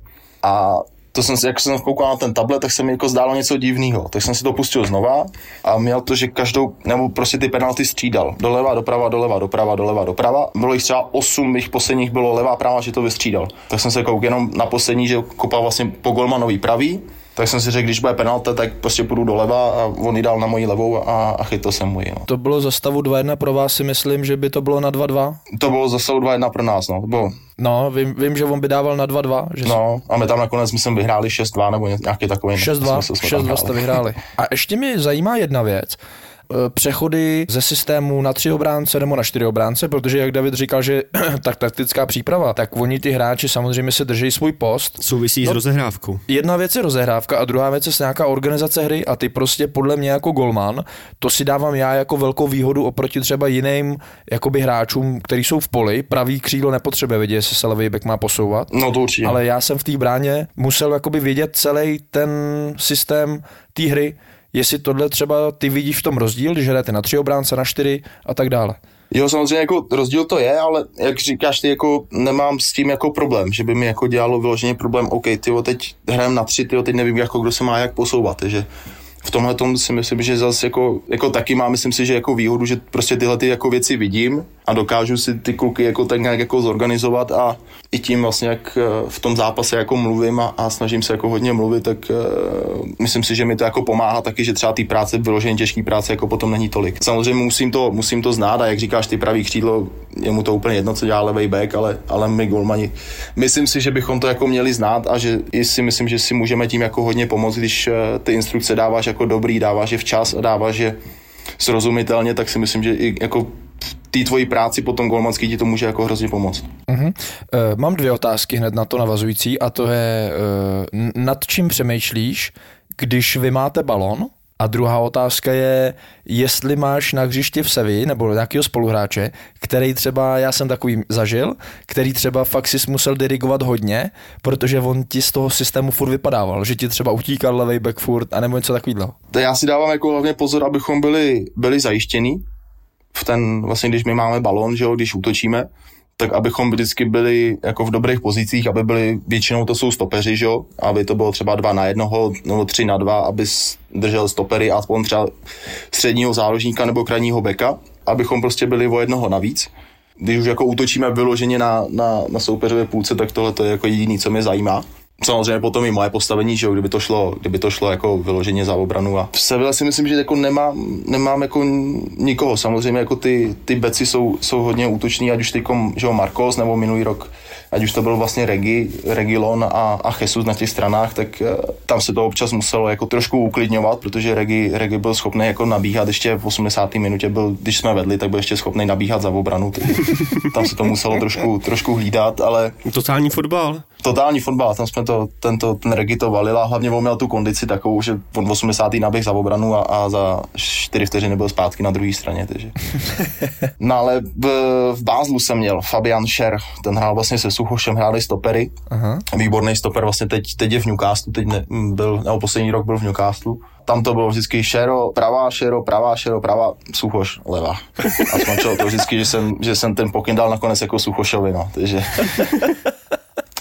a to jsem si, jak jsem koukal na ten tablet, tak se mi jako zdálo něco divného. Tak jsem si to pustil znova a měl to, že každou, nebo prostě ty penalty střídal. Doleva, doprava, doleva, doprava, doleva, doprava. Bylo jich třeba 8, mých posledních bylo levá, práva, že to vystřídal. Tak jsem se koukal jenom na poslední, že kopal vlastně po golmanový pravý, tak jsem si řekl, když bude penalta, tak prostě půjdu doleva a on ji dal na moji levou a, a chytil jsem můj. No. To bylo za stavu 2-1 pro vás si myslím, že by to bylo na 2-2? To bylo za stavu 2-1 pro nás, no. To bylo, No, vím, vím, že on by dával na 2-2. Že no, a my tam nakonec, myslím, vyhráli 6-2 nebo nějaký takový. 6-2, 6-2 jste vyhráli. A ještě mi zajímá jedna věc přechody ze systému na tři obránce nebo na čtyři obránce, protože jak David říkal, že tak taktická příprava, tak oni ty hráči samozřejmě se drží svůj post. Souvisí no, s rozehrávkou. Jedna věc je rozehrávka a druhá věc je nějaká organizace hry a ty prostě podle mě jako golman, to si dávám já jako velkou výhodu oproti třeba jiným jakoby hráčům, kteří jsou v poli, pravý křídlo nepotřebuje vědět, jestli se levý back má posouvat. No to určitě. Ale já jsem v té bráně musel jakoby vědět celý ten systém té hry, jestli tohle třeba ty vidíš v tom rozdíl, když hrajete na tři obránce, na čtyři a tak dále. Jo, samozřejmě jako rozdíl to je, ale jak říkáš, ty jako nemám s tím jako problém, že by mi jako dělalo vyloženě problém, OK, ty teď hrajem na tři, ty teď nevím, jako kdo se má jak posouvat, takže v tomhle tom si myslím, že zase jako, jako taky má, myslím si, že jako výhodu, že prostě tyhle ty jako věci vidím a dokážu si ty kluky jako tak nějak jako zorganizovat a i tím vlastně, jak eh, v tom zápase jako mluvím a, a snažím se jako hodně mluvit, tak uh, myslím si, že mi to jako pomáhá taky, že třeba ty práce, vyloženě těžké práce jako potom není tolik. Samozřejmě musím to, musím to znát a jak říkáš, ty pravý křídlo, je mu to úplně jedno, co dělá levý back, ale, ale my golmani, myslím si, že bychom to jako měli znát a že si myslím, že si můžeme tím jako hodně pomoct, když uh, ty instrukce dáváš jako dobrý, dáváš je včas a dáváš je srozumitelně, tak si myslím, že i jako té tvojí práci potom golmanský ti to může jako hrozně pomoct. Uh-huh. Uh, mám dvě otázky hned na to navazující a to je, uh, nad čím přemýšlíš, když vy máte balon a druhá otázka je, jestli máš na hřišti v Sevi nebo nějakého spoluhráče, který třeba, já jsem takový zažil, který třeba fakt si musel dirigovat hodně, protože on ti z toho systému furt vypadával, že ti třeba utíkal levej back furt a nebo něco takového. Já si dávám jako hlavně pozor, abychom byli, byli zajištění, v ten, vlastně když my máme balon, že jo, když útočíme, tak abychom vždycky byli jako v dobrých pozicích, aby byli, většinou to jsou stopeři, že jo, aby to bylo třeba dva na jednoho nebo tři na dva, aby držel stopery aspoň třeba středního záložníka nebo krajního beka, abychom prostě byli o jednoho navíc. Když už jako útočíme vyloženě na, na, na soupeřové půlce, tak tohle to je jako jediný, co mě zajímá samozřejmě potom i moje postavení, že jo, kdyby to šlo, kdyby to šlo jako vyloženě za obranu a v Sevilla si myslím, že jako nemám, nemám jako nikoho, samozřejmě jako ty, ty beci jsou, jsou hodně útoční, ať už teďkom, že jo, Marcos nebo minulý rok ať už to byl vlastně Regi, Regilon a, a Jesus na těch stranách, tak uh, tam se to občas muselo jako trošku uklidňovat, protože Regi, Regi byl schopný jako nabíhat ještě v 80. minutě, byl, když jsme vedli, tak byl ještě schopný nabíhat za obranu, tam se to muselo trošku, trošku hlídat, ale... Totální fotbal. Totální fotbal, tam jsme to, tento, ten Regi to valil a hlavně on měl tu kondici takovou, že on v 80. naběh za obranu a, a za 4 vteřiny byl zpátky na druhé straně, takže. No ale v, v Bázlu jsem měl Fabian Scher, ten hrál vlastně se Suchošem hráli stopery. Aha. Výborný stoper, vlastně teď, teď je v Newcastle, teď ne, byl, nebo poslední rok byl v Newcastle. Tam to bylo vždycky šero, pravá šero, pravá šero, pravá, Suchoš, levá. A skončilo to vždycky, že jsem, že jsem ten pokyn dal nakonec jako Suchošovi, no, takže...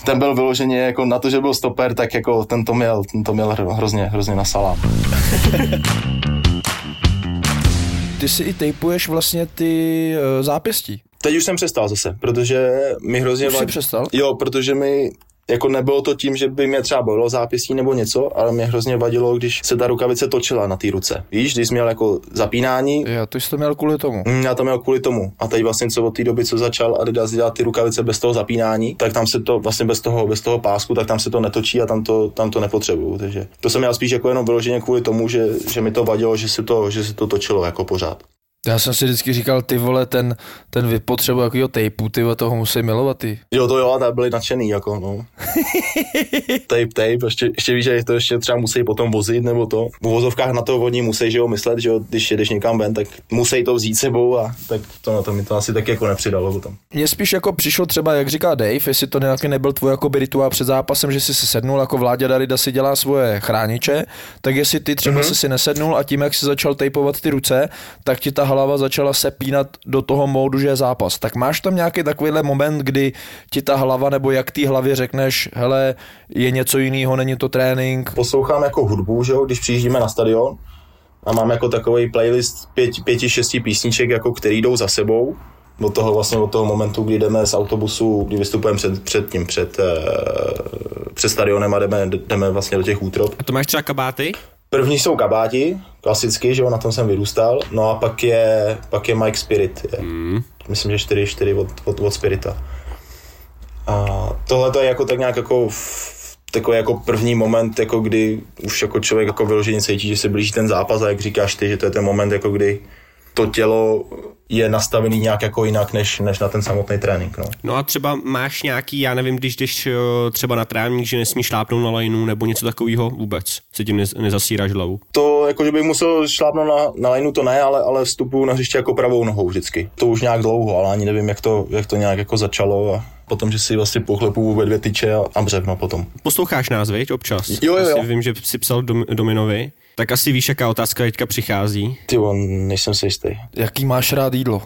ten byl vyloženě jako na to, že byl stoper, tak jako ten to měl, ten to měl hrozně, hrozně na salám. Ty si i tejpuješ vlastně ty uh, zápěstí. Teď už jsem přestal zase, protože mi hrozně... Už jsi přestal? Jo, protože mi jako nebylo to tím, že by mě třeba bolelo zápěstí nebo něco, ale mě hrozně vadilo, když se ta rukavice točila na té ruce. Víš, když jsi měl jako zapínání. Jo, to jsi to měl kvůli tomu. Mm, já to měl kvůli tomu. A teď vlastně co od té doby, co začal Adidas dělat ty rukavice bez toho zapínání, tak tam se to vlastně bez toho, bez toho pásku, tak tam se to netočí a tam to, tam to nepotřebuju. Takže to jsem měl spíš jako jenom vyloženě kvůli tomu, že, že mi to vadilo, že se to, že se to točilo jako pořád. Já jsem si vždycky říkal, ty vole, ten, ten vypotřebu jakýho tejpu, ty vole, toho musí milovat, ty. Jo, to jo, tak byli nadšený, jako, no. tape, tape, ještě, ještě víš, že to ještě třeba musí potom vozit, nebo to. V vozovkách na to vodní musí, že jo, myslet, že jo, když jedeš někam ven, tak musí to vzít sebou a tak to na to mi to asi tak jako nepřidalo potom. Mně spíš jako přišlo třeba, jak říká Dave, jestli to nějaký nebyl tvůj jako rituál před zápasem, že jsi si sednul, jako vládě Darida si dělá svoje chrániče, tak jestli ty třeba mm-hmm. si si nesednul a tím, jak si začal tejpovat ty ruce, tak ti ta hlava začala se pínat do toho módu, že je zápas. Tak máš tam nějaký takovýhle moment, kdy ti ta hlava, nebo jak té hlavě řekneš, hele, je něco jiného, není to trénink. Poslouchám jako hudbu, že jo, když přijíždíme na stadion a mám jako takový playlist pět, pěti, šesti písniček, jako který jdou za sebou od toho vlastně od toho momentu, kdy jdeme z autobusu, kdy vystupujeme před, před tím, před, uh, před stadionem a jdeme, jdeme vlastně do těch útrop. A to máš třeba kabáty? První jsou kabáti, klasicky, že jo, na tom jsem vyrůstal, no a pak je, pak je Mike Spirit, je. Mm. myslím, že 4, 4 od, od, od Spirita. A tohle to je jako tak nějak jako v, takový jako první moment, jako kdy už jako člověk jako vyloženě cítí, že se blíží ten zápas a jak říkáš ty, že to je ten moment, jako kdy to tělo je nastavený nějak jako jinak, než, než na ten samotný trénink. No. no a třeba máš nějaký, já nevím, když jdeš eh, třeba na trávník, že nesmíš šlápnout na lajnu nebo něco takového vůbec, se tím nez, nezasíráš hlavu? To, jako že bych musel šlápnout na, na lajnu, to ne, ale, ale vstupu na hřiště jako pravou nohou vždycky. To už nějak dlouho, ale ani nevím, jak to, jak to nějak jako začalo a potom, že si vlastně pochlepu ve dvě tyče a, a břevno potom. Posloucháš nás, viď, občas? Jo, jo, jo. Asi vím, že jsi psal dom, Dominovi. Tak asi víš, jaká otázka teďka přichází. Ty on, nejsem si jistý. Jaký máš rád jídlo?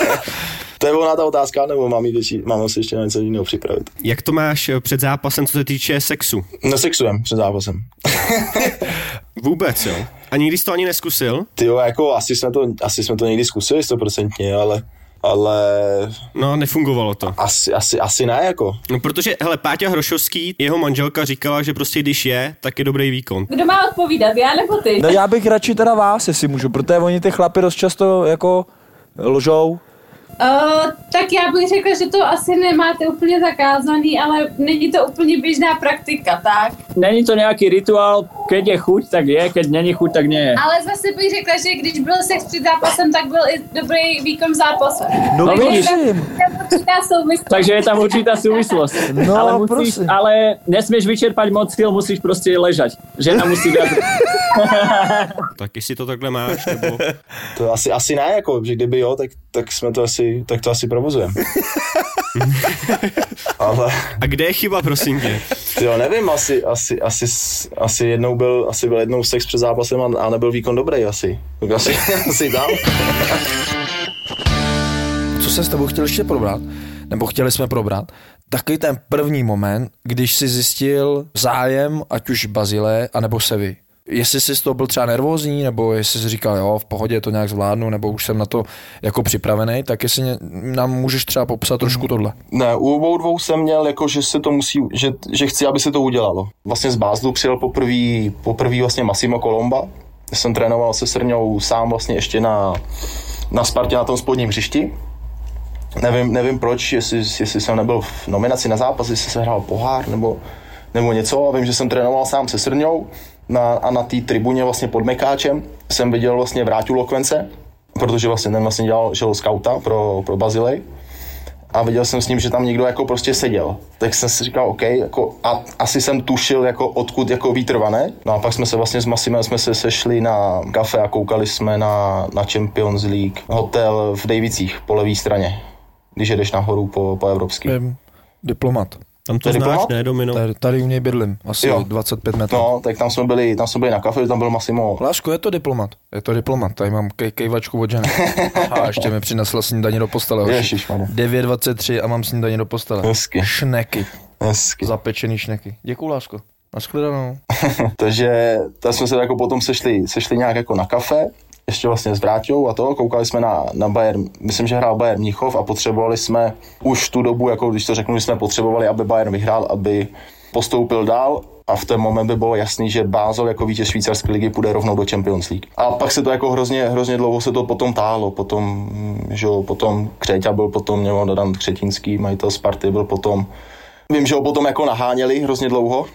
to je ona ta otázka, nebo mám, jít, mám si ještě něco jiného připravit? Jak to máš eh, před zápasem, co se týče sexu? Nesexujem před zápasem. Vůbec, jo? A nikdy jsi to ani neskusil? Ty jo, jako asi jsme to, asi jsme to někdy zkusili stoprocentně, ale ale... No, nefungovalo to. Asi, asi, asi ne, jako. No, protože, hele, Páťa Hrošovský, jeho manželka říkala, že prostě když je, tak je dobrý výkon. Kdo má odpovídat, já nebo ty? No já bych radši teda vás, jestli můžu, protože oni ty chlapy dost často jako lžou Uh, tak já bych řekla, že to asi nemáte úplně zakázaný, ale není to úplně běžná praktika, tak? Není to nějaký rituál, keď je chuť, tak je, keď není chuť, tak nie. Ale zase bych řekla, že když byl sex před zápasem, tak byl i dobrý výkon v zápase. No, no vidíš. Takže je tam určitá souvislost. No, ale, musíš, ale nesmieš vyčerpať moc sil, musíš prostě ležať. Žena musí viac. tak jestli to takhle máš, nebo... To asi, asi ne, jako, že kdyby jo, tak, tak jsme to asi tak to asi provozujeme. Ale... A kde je chyba, prosím tě? Jo, nevím, asi, asi, asi, asi, jednou byl, asi byl jednou sex před zápasem a, a nebyl výkon dobrý asi. Tak asi, asi tam. Co se s tebou chtěl ještě probrat, nebo chtěli jsme probrat, takový ten první moment, když si zjistil zájem, ať už Bazile, anebo Sevy jestli jsi z toho byl třeba nervózní, nebo jestli jsi říkal, jo, v pohodě to nějak zvládnu, nebo už jsem na to jako připravený, tak jestli nám můžeš třeba popsat trošku tohle. Ne, u obou dvou jsem měl, jako, že se to musí, že, že chci, aby se to udělalo. Vlastně z Bázlu přijel poprvé poprvý vlastně Massimo Colomba, jsem trénoval se Srňou sám vlastně ještě na, na Spartě na tom spodním hřišti. Nevím, nevím proč, jestli, jestli jsem nebyl v nominaci na zápas, jestli se hrál pohár nebo, nebo něco. A vím, že jsem trénoval sám se Srňou na, a na té tribuně vlastně pod Mekáčem jsem viděl vlastně Vráťu Lokvence, protože vlastně ten vlastně dělal, žil skauta pro, pro Bazilej a viděl jsem s ním, že tam někdo jako prostě seděl. Tak jsem si říkal, OK, jako, a asi jsem tušil, jako odkud jako vítr vane. No a pak jsme se vlastně s Masimem jsme se sešli na kafe a koukali jsme na, na Champions League hotel v Davicích po levé straně, když jedeš nahoru po, po evropský. Diplomat. Tam to znáš, diplomat? ne, Domino? Tady, tady u něj bydlím, asi jo. 25 metrů. No, tak tam jsme byli, tam jsme byli na kafe, tam byl Massimo. Láško, je to diplomat, je to diplomat, tady mám kej, kejvačku od ženy. a ještě mi přinesla snídaní do postele. Ježiš, 9.23 a mám snídaní do postele. Hezky. Šneky. Hezky. Zapečený šneky. Děkuju, Láško. Naschledanou. Takže tam jsme se jako potom sešli, sešli nějak jako na kafe ještě vlastně s Vráťou a to, koukali jsme na, na Bayern, myslím, že hrál Bayern Mnichov a potřebovali jsme už tu dobu, jako když to řeknu, že jsme potřebovali, aby Bayern vyhrál, aby postoupil dál. A v ten moment by bylo jasný, že Bázel jako vítěz švýcarské ligy půjde rovnou do Champions League. A pak se to jako hrozně, hrozně dlouho se to potom táhlo, potom, že jo, potom Křeťa byl potom, nebo Dadan Křetínský, majitel Sparty byl potom, vím, že ho potom jako naháněli hrozně dlouho,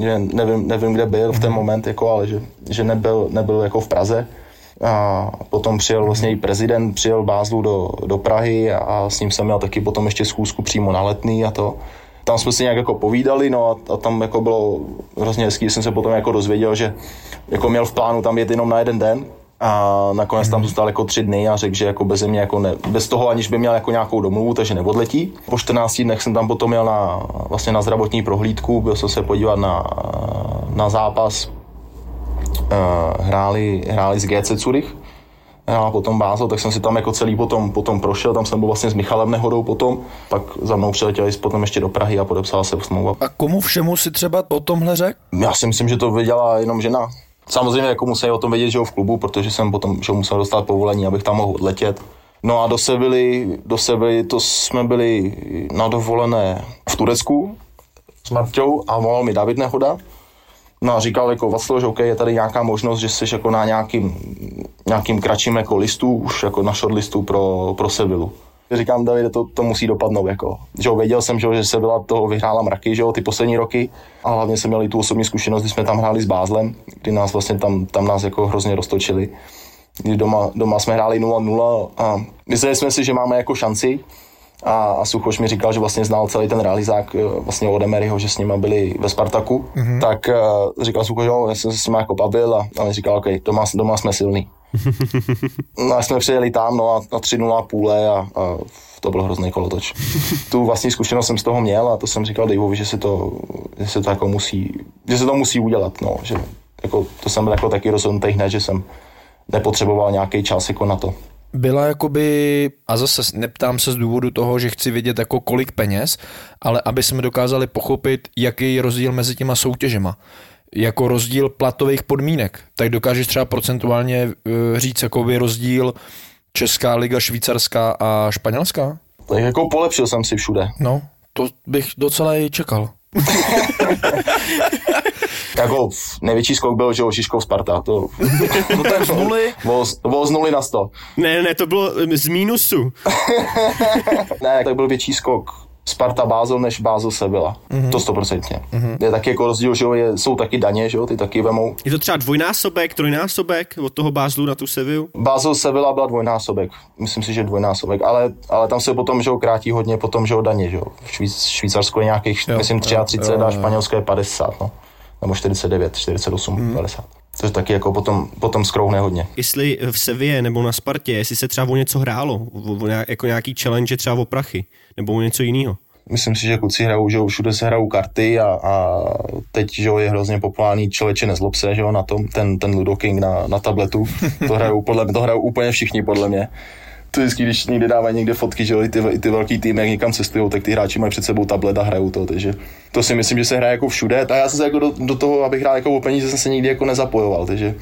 že nevím, nevím, kde byl v ten moment, jako, ale že, že nebyl, nebyl jako v Praze. A potom přijel vlastně i prezident, přijel Bázlu do, do Prahy a s ním jsem měl taky potom ještě schůzku přímo na letný a to. Tam jsme si nějak jako povídali, no a, a tam jako bylo hrozně hezký, jsem se potom jako dozvěděl, že jako měl v plánu tam jet jenom na jeden den, a nakonec tam zůstal jako tři dny a řekl, že jako bez mě jako ne, bez toho, aniž by měl jako nějakou domluvu, takže neodletí. Po 14 dnech jsem tam potom jel na, vlastně na zdravotní prohlídku, byl jsem se podívat na, na zápas, hráli, hráli z GC Zurich a potom Bázel, tak jsem si tam jako celý potom, potom prošel, tam jsem byl vlastně s Michalem Nehodou potom, pak za mnou přiletěli potom ještě do Prahy a podepsala se smlouva. A komu všemu si třeba o tomhle řekl? Já si myslím, že to věděla jenom žena. Samozřejmě jako museli o tom vědět, že jo, v klubu, protože jsem potom že musel dostat povolení, abych tam mohl odletět. No a do Sevily, do Sevily to jsme byli na dovolené v Turecku s Marťou a volal mi David Nehoda. No a říkal jako Václav, že OK, je tady nějaká možnost, že jsi jako na nějakým, nějakým kratším jako listu, už jako na shortlistu pro, pro Sevilu. Říkám, Davide, to, to musí dopadnout, jako. Že jo, věděl jsem, že, že se byla toho vyhrála mraky, že jo, ty poslední roky. A hlavně jsem měl i tu osobní zkušenost, když jsme tam hráli s Bázlem, kdy nás vlastně tam, tam nás jako hrozně roztočili. Kdy doma, doma jsme hráli 0-0 a mysleli jsme si, že máme jako šanci, a, a Suchoš mi říkal, že vlastně znal celý ten realizák eh, vlastně od Emeryho, že s nimi byli ve Spartaku, mm-hmm. tak uh, říkal Suchoš, jo, já jsem se s nimi jako bavil a, a mi říkal, OK, doma, doma jsme silní. no a jsme přijeli tam, no a na 3-0 půle a, a to byl hrozný kolotoč. tu vlastní zkušenost jsem z toho měl a to jsem říkal Daveovi, že se to, že se to jako musí, že se to musí udělat, no, že jako, to jsem byl jako taky rozhodnutý hned, že jsem nepotřeboval nějaký čas jako na to byla jakoby, a zase neptám se z důvodu toho, že chci vědět jako kolik peněz, ale aby jsme dokázali pochopit, jaký je rozdíl mezi těma soutěžema. Jako rozdíl platových podmínek. Tak dokážeš třeba procentuálně uh, říct jakoby rozdíl Česká liga, švýcarská a španělská? Tak jako polepšil jsem si všude. No, to bych docela i čekal. jako největší skok byl, že Žižkov Sparta. To, no to je z nuly? Bylo z nuly na sto. Ne, ne, to bylo z mínusu. ne, tak byl větší skok Sparta Bázel než Bázel Sevilla. Mm-hmm. To stoprocentně. Mm-hmm. Je taky jako rozdíl, že je, jsou taky daně, že jo, ty taky vemou. Je to třeba dvojnásobek, trojnásobek od toho Bázlu na tu Sevillu? Bázel Sevilla byla dvojnásobek. Myslím si, že dvojnásobek, ale, ale tam se potom, že jo, krátí hodně potom, že jo, daně, že jo. Švýc, Švýcarsko je nějakých, jo, myslím, 33 jo, jo, jo. a Španělsko je 50, no. Nebo 49, 48, mm. 50. Což taky jako potom, potom skrouhne hodně. Jestli v Sevě nebo na Spartě, jestli se třeba o něco hrálo, o, o, jako nějaký challenge třeba o prachy, nebo o něco jiného. Myslím si, že kluci hrajou, že všude se hrajou karty a, a teď že je hrozně populární člověče nezlob se, že na tom, ten, ten Ludo King na, na tabletu, to hrajou, podle, to hrajou úplně všichni podle mě to vždycky, když někde dávají někde fotky, že i ty, i ty velký týmy, jak někam cestují, tak ty hráči mají před sebou tablet a hrajou to, takže to si myslím, že se hraje jako všude. A já jsem se jako do, do toho, abych hrál jako o peníze, jsem se nikdy jako nezapojoval, takže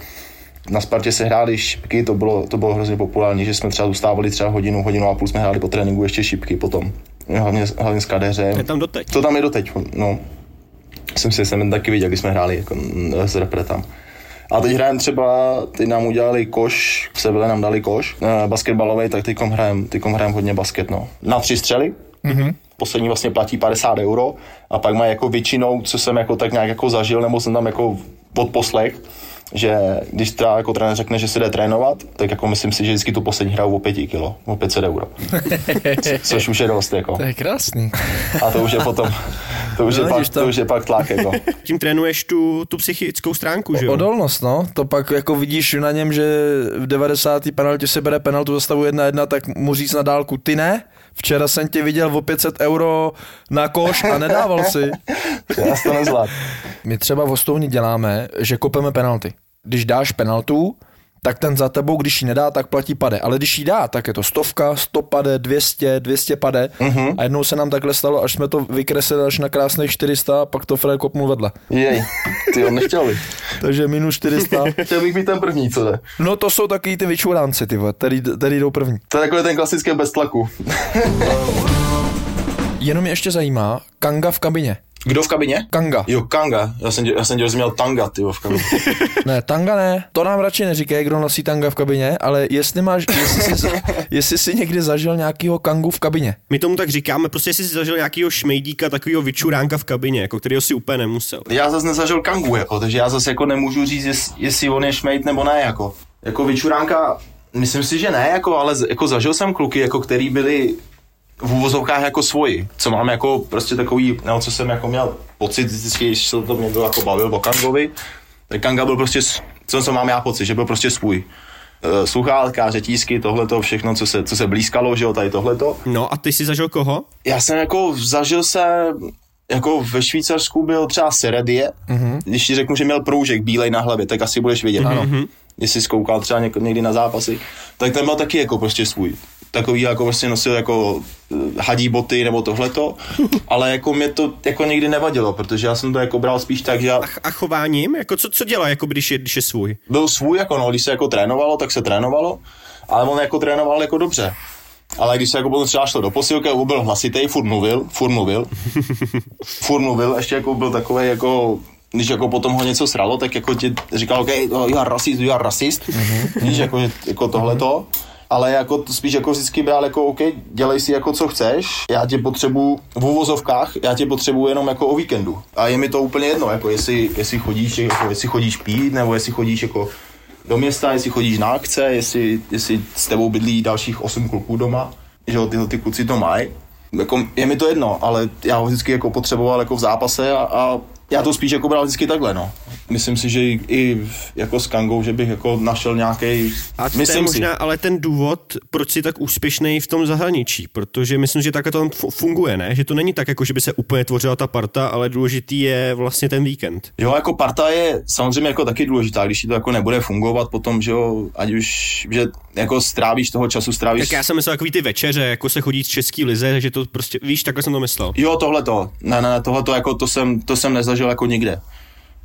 na Spartě se hráli šipky, to bylo, to bylo hrozně populární, že jsme třeba zůstávali třeba hodinu, hodinu a půl jsme hráli po tréninku ještě šipky potom. Hlavně, hlavně s kadeřem. Je tam doteď. To tam je doteď, no. Jsem si jsem taky viděl, když jsme hráli jako s repre tam. A teď hrajeme třeba, teď nám udělali koš, v Seville nám dali koš, eh, basketbalový, tak teď hrajeme hrajem hodně basket, no. Na tři střely, mm-hmm. poslední vlastně platí 50 euro a pak má jako většinou, co jsem jako tak nějak jako zažil, nebo jsem tam jako poslech, že když teda jako trenér řekne, že se jde trénovat, tak jako myslím si, že vždycky tu poslední hraju o 5 kilo, o 500 euro. Což už je dost jako. To je krásný. A to už je potom, to už, no, je, pak, to... to už je pak tlak jako. Tím trénuješ tu, tu psychickou stránku, že jo? Odolnost, no. To pak jako vidíš na něm, že v 90. penaltě se bere penaltu za stavu 1-1, tak mu říct na dálku, ty ne? Včera jsem tě viděl o 500 euro na koš a nedával si. Já to nezvlád. My třeba v Ostovni děláme, že kopeme penalty. Když dáš penaltu, tak ten za tebou, když ji nedá, tak platí pade. Ale když ji dá, tak je to stovka, 100 pade, 200, 200 pade. Uh-huh. A jednou se nám takhle stalo, až jsme to vykreslili až na krásných 400, a pak to Fred kopnul vedle. Jej, ty on nechtěl by. Takže minus 400. Chtěl bych být ten první, co jde. No to jsou takový ty vyčuránci, ty který, který jdou první. To je takový ten klasický bez tlaku. Jenom mě ještě zajímá, Kanga v kabině. Kdo v kabině? Kanga. Jo, Kanga. Já jsem, já jsem dělal, že měl tanga, ty v kabině. ne, tanga ne. To nám radši neříkej, kdo nosí tanga v kabině, ale jestli máš, jestli jsi, jestli jsi někdy zažil nějakýho kangu v kabině. My tomu tak říkáme, prostě jestli jsi zažil nějakýho šmejdíka, takového vyčuránka v kabině, jako kterého si úplně nemusel. Já zase nezažil kangu, jako, takže já zase jako nemůžu říct, jest, jestli on je šmejd nebo ne, jako. Jako vyčuránka, myslím si, že ne, jako, ale jako zažil jsem kluky, jako který byli v úvozovkách jako svoji, co mám jako prostě takový, no, co jsem jako měl pocit vždycky, když se to mě jako bavil o Kangovi, tak Kanga byl prostě, co, co mám já pocit, že byl prostě svůj. E, sluchálka, řetízky, tohle to všechno, co se, co se blízkalo, že jo, tady tohleto. No a ty jsi zažil koho? Já jsem jako zažil se, jako ve Švýcarsku byl třeba Seredie, mm-hmm. když ti řeknu, že měl proužek bílej na hlavě, tak asi budeš vědět. Mm-hmm. Ano jestli zkoukal třeba něk- někdy na zápasy, tak ten byl taky jako prostě svůj. Takový jako prostě nosil jako eh, hadí boty nebo tohleto, ale jako mě to jako nikdy nevadilo, protože já jsem to jako bral spíš tak, že já A chováním? Jako co, co dělá, jako když je, když je svůj? byl svůj, jako no, když se jako trénovalo, tak se trénovalo, ale on jako trénoval jako dobře. Ale když se jako potom třeba šlo do posilky, byl hlasitý, furt mluvil, furt mluvil, furt mluvil, ještě jako byl takový jako když jako potom ho něco sralo, tak jako ti říkal, OK, oh, you are racist, mm-hmm. víš, jako, jako tohleto, ale jako spíš jako vždycky bral jako OK, dělej si jako co chceš, já tě potřebuji v uvozovkách, já tě potřebuji jenom jako o víkendu. A je mi to úplně jedno, jako jestli, jestli chodíš, jako jestli chodíš pít, nebo jestli chodíš jako do města, jestli chodíš na akce, jestli, jestli s tebou bydlí dalších osm kluků doma, že jo, tyhle ty kluci to mají. Jako, je mi to jedno, ale já ho vždycky jako potřeboval jako v zápase a, a já to spíš jako bral vždycky takhle, no. Myslím si, že i, jako s Kangou, že bych jako našel nějaký. A to myslím je možná si. ale ten důvod, proč jsi tak úspěšný v tom zahraničí, protože myslím, že takhle to tam fu- funguje, ne? Že to není tak, jako že by se úplně tvořila ta parta, ale důležitý je vlastně ten víkend. Jo, jako parta je samozřejmě jako taky důležitá, když ti to jako nebude fungovat potom, že jo, ať už, že jako strávíš toho času, strávíš Tak já jsem myslel takový ty večeře, jako se chodí z český lize, že to prostě, víš, takhle jsem to myslel. Jo, tohle to. Ne, ne, tohle to jako to jsem, to jsem nezažil jako nikde.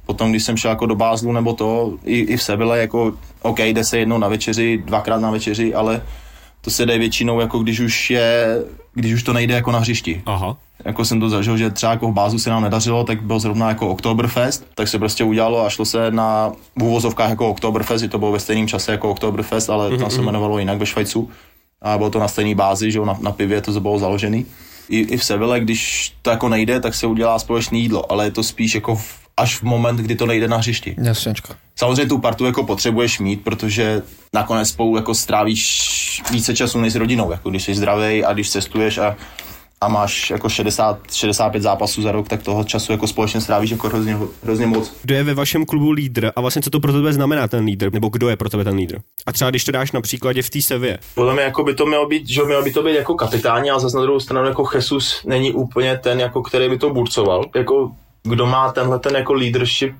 Potom, když jsem šel jako do Bázlu nebo to, i, i v Seville, jako OK, jde se jednou na večeři, dvakrát na večeři, ale to se jde většinou, jako když už je, když už to nejde jako na hřišti. Aha. Jako jsem to zažil, že třeba jako v Bázu se nám nedařilo, tak byl zrovna jako Oktoberfest, tak se prostě udělalo a šlo se na v úvozovkách jako Oktoberfest, že to bylo ve stejném čase jako Oktoberfest, ale tam se jmenovalo jinak ve Švajcu a bylo to na stejné bázi, že jo, na, na pivě to bylo založený. I, I v Seville, když to jako nejde, tak se udělá společné jídlo, ale je to spíš jako v, až v moment, kdy to nejde na hřišti. Jasněčko. Samozřejmě tu partu jako potřebuješ mít, protože nakonec spolu jako strávíš více času než s rodinou, jako když jsi zdravý a když cestuješ a, a máš jako 60, 65 zápasů za rok, tak toho času jako společně strávíš jako hrozně, hrozně moc. Kdo je ve vašem klubu lídr a vlastně co to pro tebe znamená ten lídr, nebo kdo je pro tebe ten lídr? A třeba když to dáš na příkladě v té sevě. Podle mě jako by to mělo být, že mělo by to být jako kapitáni, a zase na druhou stranu jako Jesus není úplně ten, jako který by to burcoval. Jako kdo má tenhle ten jako leadership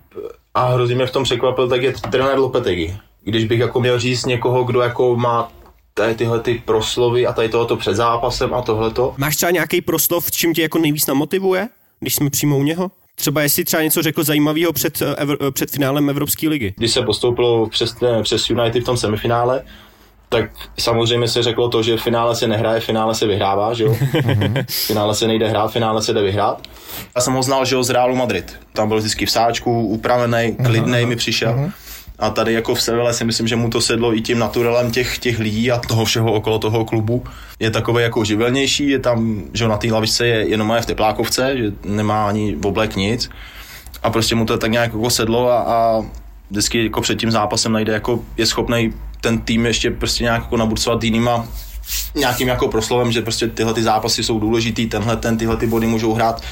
a hrozně mě v tom překvapil, tak je trenér Lopetegi. Když bych jako měl říct někoho, kdo jako má tady tyhle ty proslovy a tady tohoto před zápasem a tohleto. Máš třeba nějaký proslov, čím tě jako nejvíc namotivuje, když jsme přímo u něho? Třeba jestli třeba něco řekl zajímavého před, eh, evr, eh, před finálem Evropské ligy. Když se postoupilo přes, ne, přes United v tom semifinále, tak samozřejmě se řeklo to, že v finále se nehraje, v finále se vyhrává, že jo? v finále se nejde hrát, v finále se jde vyhrát. Já jsem ho znal, že jo, z Realu Madrid. Tam byl vždycky v sáčku, upravený, klidnej mi přišel. A tady jako v Seville si myslím, že mu to sedlo i tím naturelem těch, těch lidí a toho všeho okolo toho klubu. Je takový jako živelnější, je tam, že na té lavičce je jenom je v teplákovce, že nemá ani oblek nic. A prostě mu to tak nějak jako sedlo a, a vždycky jako před tím zápasem najde, jako je schopný ten tým ještě prostě nějak jako naburcovat jinýma nějakým jako proslovem, že prostě tyhle ty zápasy jsou důležitý, tenhle ten, tyhle ty body můžou hrát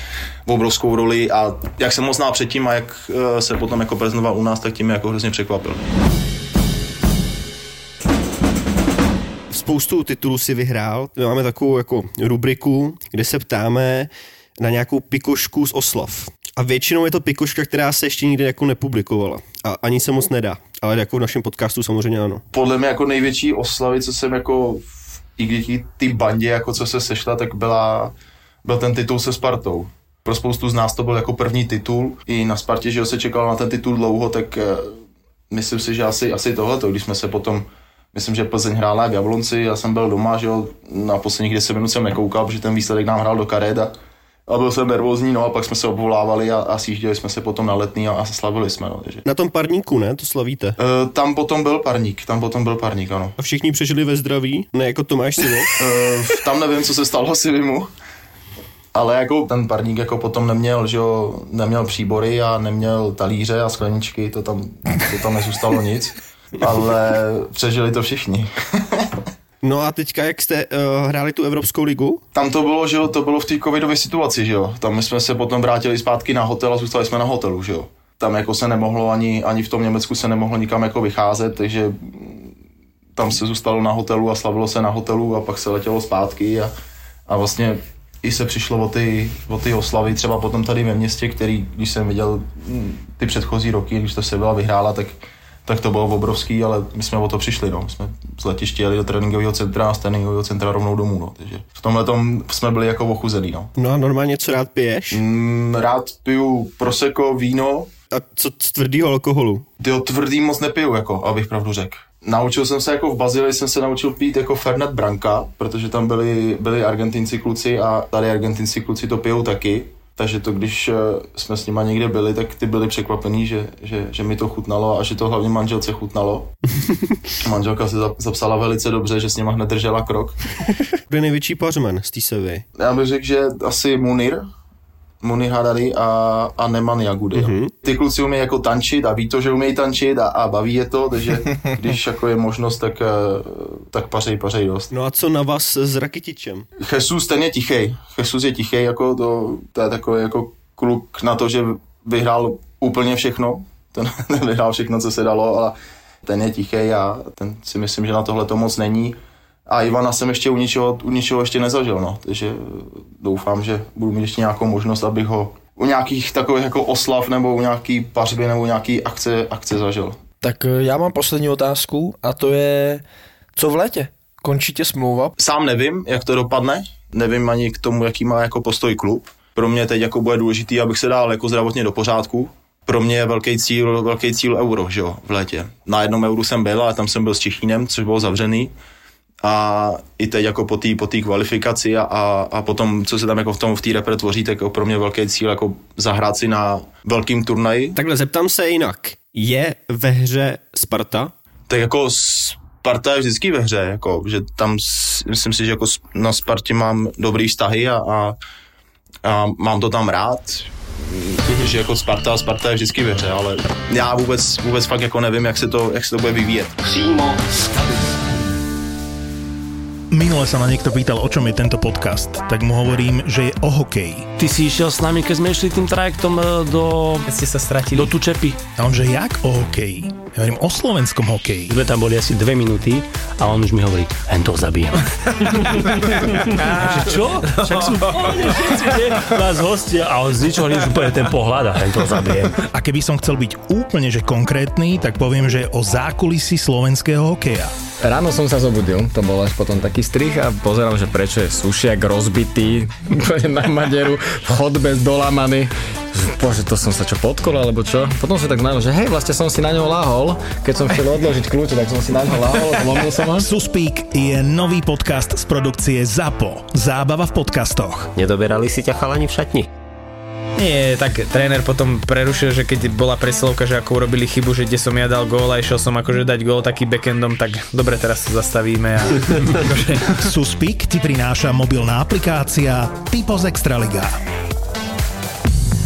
obrovskou roli a jak jsem ho znal předtím a jak eh, se potom jako prezentoval u nás, tak tím mě jako hrozně překvapil. Spoustu titulů si vyhrál. My máme takovou jako rubriku, kde se ptáme na nějakou pikošku z oslav. A většinou je to pikoška, která se ještě nikdy jako nepublikovala. A ani se moc nedá. Ale jako v našem podcastu samozřejmě ano. Podle mě jako největší oslavy, co jsem jako v- i díky ty bandě, jako co se sešla, tak byla, byl ten titul se Spartou. Pro spoustu z nás to byl jako první titul. I na Spartě, že se čekalo na ten titul dlouho, tak eh, myslím si, že asi, asi tohleto, když jsme se potom Myslím, že Plzeň hrála v Jablonci, já jsem byl doma, že jo, na posledních 10 minut jsem nekoukal, protože ten výsledek nám hrál do karet a, a byl jsem nervózní, no a pak jsme se obvolávali a, a sjížděli jsme se potom na letný a, a slavili jsme, no, takže. Na tom parníku, ne? To slavíte. Uh, tam potom byl parník, tam potom byl parník, ano. A všichni přežili ve zdraví? Ne, jako Tomáš Sivo. Uh, tam nevím, co se stalo si mu. Ale jako ten parník jako potom neměl, že jo, neměl příbory a neměl talíře a skleničky, to tam, to tam nezůstalo nic. Ale přežili to všichni. No a teďka, jak jste uh, hráli tu Evropskou ligu? Tam to bylo, že jo, to bylo v té covidové situaci, že jo. Tam jsme se potom vrátili zpátky na hotel a zůstali jsme na hotelu, že jo. Tam jako se nemohlo ani, ani v tom Německu se nemohlo nikam jako vycházet, takže tam se zůstalo na hotelu a slavilo se na hotelu a pak se letělo zpátky a, a vlastně i se přišlo o ty, o ty oslavy, třeba potom tady ve městě, který, když jsem viděl mm, ty předchozí roky, když to se byla vyhrála, tak tak to bylo obrovský, ale my jsme o to přišli, no. My jsme z letiště jeli do tréninkového centra a z tréninkového centra rovnou domů, no. Takže v tomhle tom jsme byli jako ochuzený, no. No a normálně co rád piješ? Mm, rád piju prosecco, víno, A co tvrdýho alkoholu? ty tvrdý moc nepiju, jako, abych pravdu řekl. Naučil jsem se jako v Bazilii, jsem se naučil pít jako Fernet Branca, protože tam byli, byli argentinci kluci a tady argentinci kluci to pijou taky. Takže to, když eh, jsme s nima někde byli, tak ty byli překvapení, že, že, že mi to chutnalo a že to hlavně manželce chutnalo. Manželka se zap- zapsala velice dobře, že s nima hned držela krok. Kdo je největší pařmen z té sevy? Já bych řekl, že asi Munir, Munir Hadari a, a Neman Jagudy. Mm-hmm. Ty kluci umějí jako tančit a ví to, že umějí tančit a, a baví je to, takže když jako je možnost, tak, eh, tak pařej, pařej dost. No a co na vás s Rakitičem? Jesus ten je tichý. Jesus je tichý, jako to, to je takový jako kluk na to, že vyhrál úplně všechno. Ten, ten vyhrál všechno, co se dalo, ale ten je tichý a ten si myslím, že na tohle to moc není. A Ivana jsem ještě u ničeho, u ničeho ještě nezažil, no. Takže doufám, že budu mít ještě nějakou možnost, abych ho u nějakých takových jako oslav nebo u nějaký pařby nebo nějaký akce, akce zažil. Tak eh, já mám poslední otázku a to je, co v létě? Končí tě smlouva? Sám nevím, jak to dopadne. Nevím ani k tomu, jaký má jako postoj klub. Pro mě teď jako bude důležitý, abych se dal jako zdravotně do pořádku. Pro mě je velký cíl, velký cíl euro, že jo, v létě. Na jednom euru jsem byl, ale tam jsem byl s Čechínem, což bylo zavřený. A i teď jako po té po té kvalifikaci a, a, a, potom, co se tam jako v tom v té repre tvoří, tak jako pro mě velký cíl jako zahrát si na velkým turnaji. Takhle zeptám se jinak. Je ve hře Sparta? tak jako Sparta je vždycky ve hře, jako, že tam myslím si, že jako na Spartě mám dobrý vztahy a, a, a mám to tam rád, že jako Sparta, Sparta je vždycky ve hře, ale já vůbec, vůbec fakt jako nevím, jak se to, jak se to bude vyvíjet. Přímo z kabiny. Minule sa ma niekto pýtal, o čom je tento podcast, tak mu hovorím, že je o hokeji. Ty si išiel s nami, keď sme išli tým trajektom e, do... Keď ste sa stratili. Do Tučepy. A on, že jak o hokeji? Ja hovorím o slovenskom hokeji. Sme tam boli asi dve minúty a on už mi hovorí, hen to zabijem. Takže čo? Však sú všetci, nie? Nás hostia a on z ničoho nič úplne ten pohľad a hen to zabijem. A keby som chcel byť úplne že konkrétny, tak poviem, že o zákulisí slovenského hokeja. Ráno som sa zobudil, to bol až potom taký strich a pozerám, že prečo je sušiak rozbitý, úplne na maderu, v chodbe zdolamaný. Bože, to som sa čo podkol, alebo čo? Potom som tak znamenal, že hej, vlastne som si na ňo láhol, keď som chcel odložiť kľúče, tak som si na ňo láhol, zlomil som ho. Suspík je nový podcast z produkcie ZAPO. Zábava v podcastoch. Nedoberali si ťa chalani v šatni? Nie, tak tréner potom prerušil, že keď bola presilovka, že ako urobili chybu, že kde som ja dal gól a išiel som akože dať gól taký backendom, tak dobre, teraz sa zastavíme a Suspík ti prináša mobilná aplikácia Typo z Extraliga.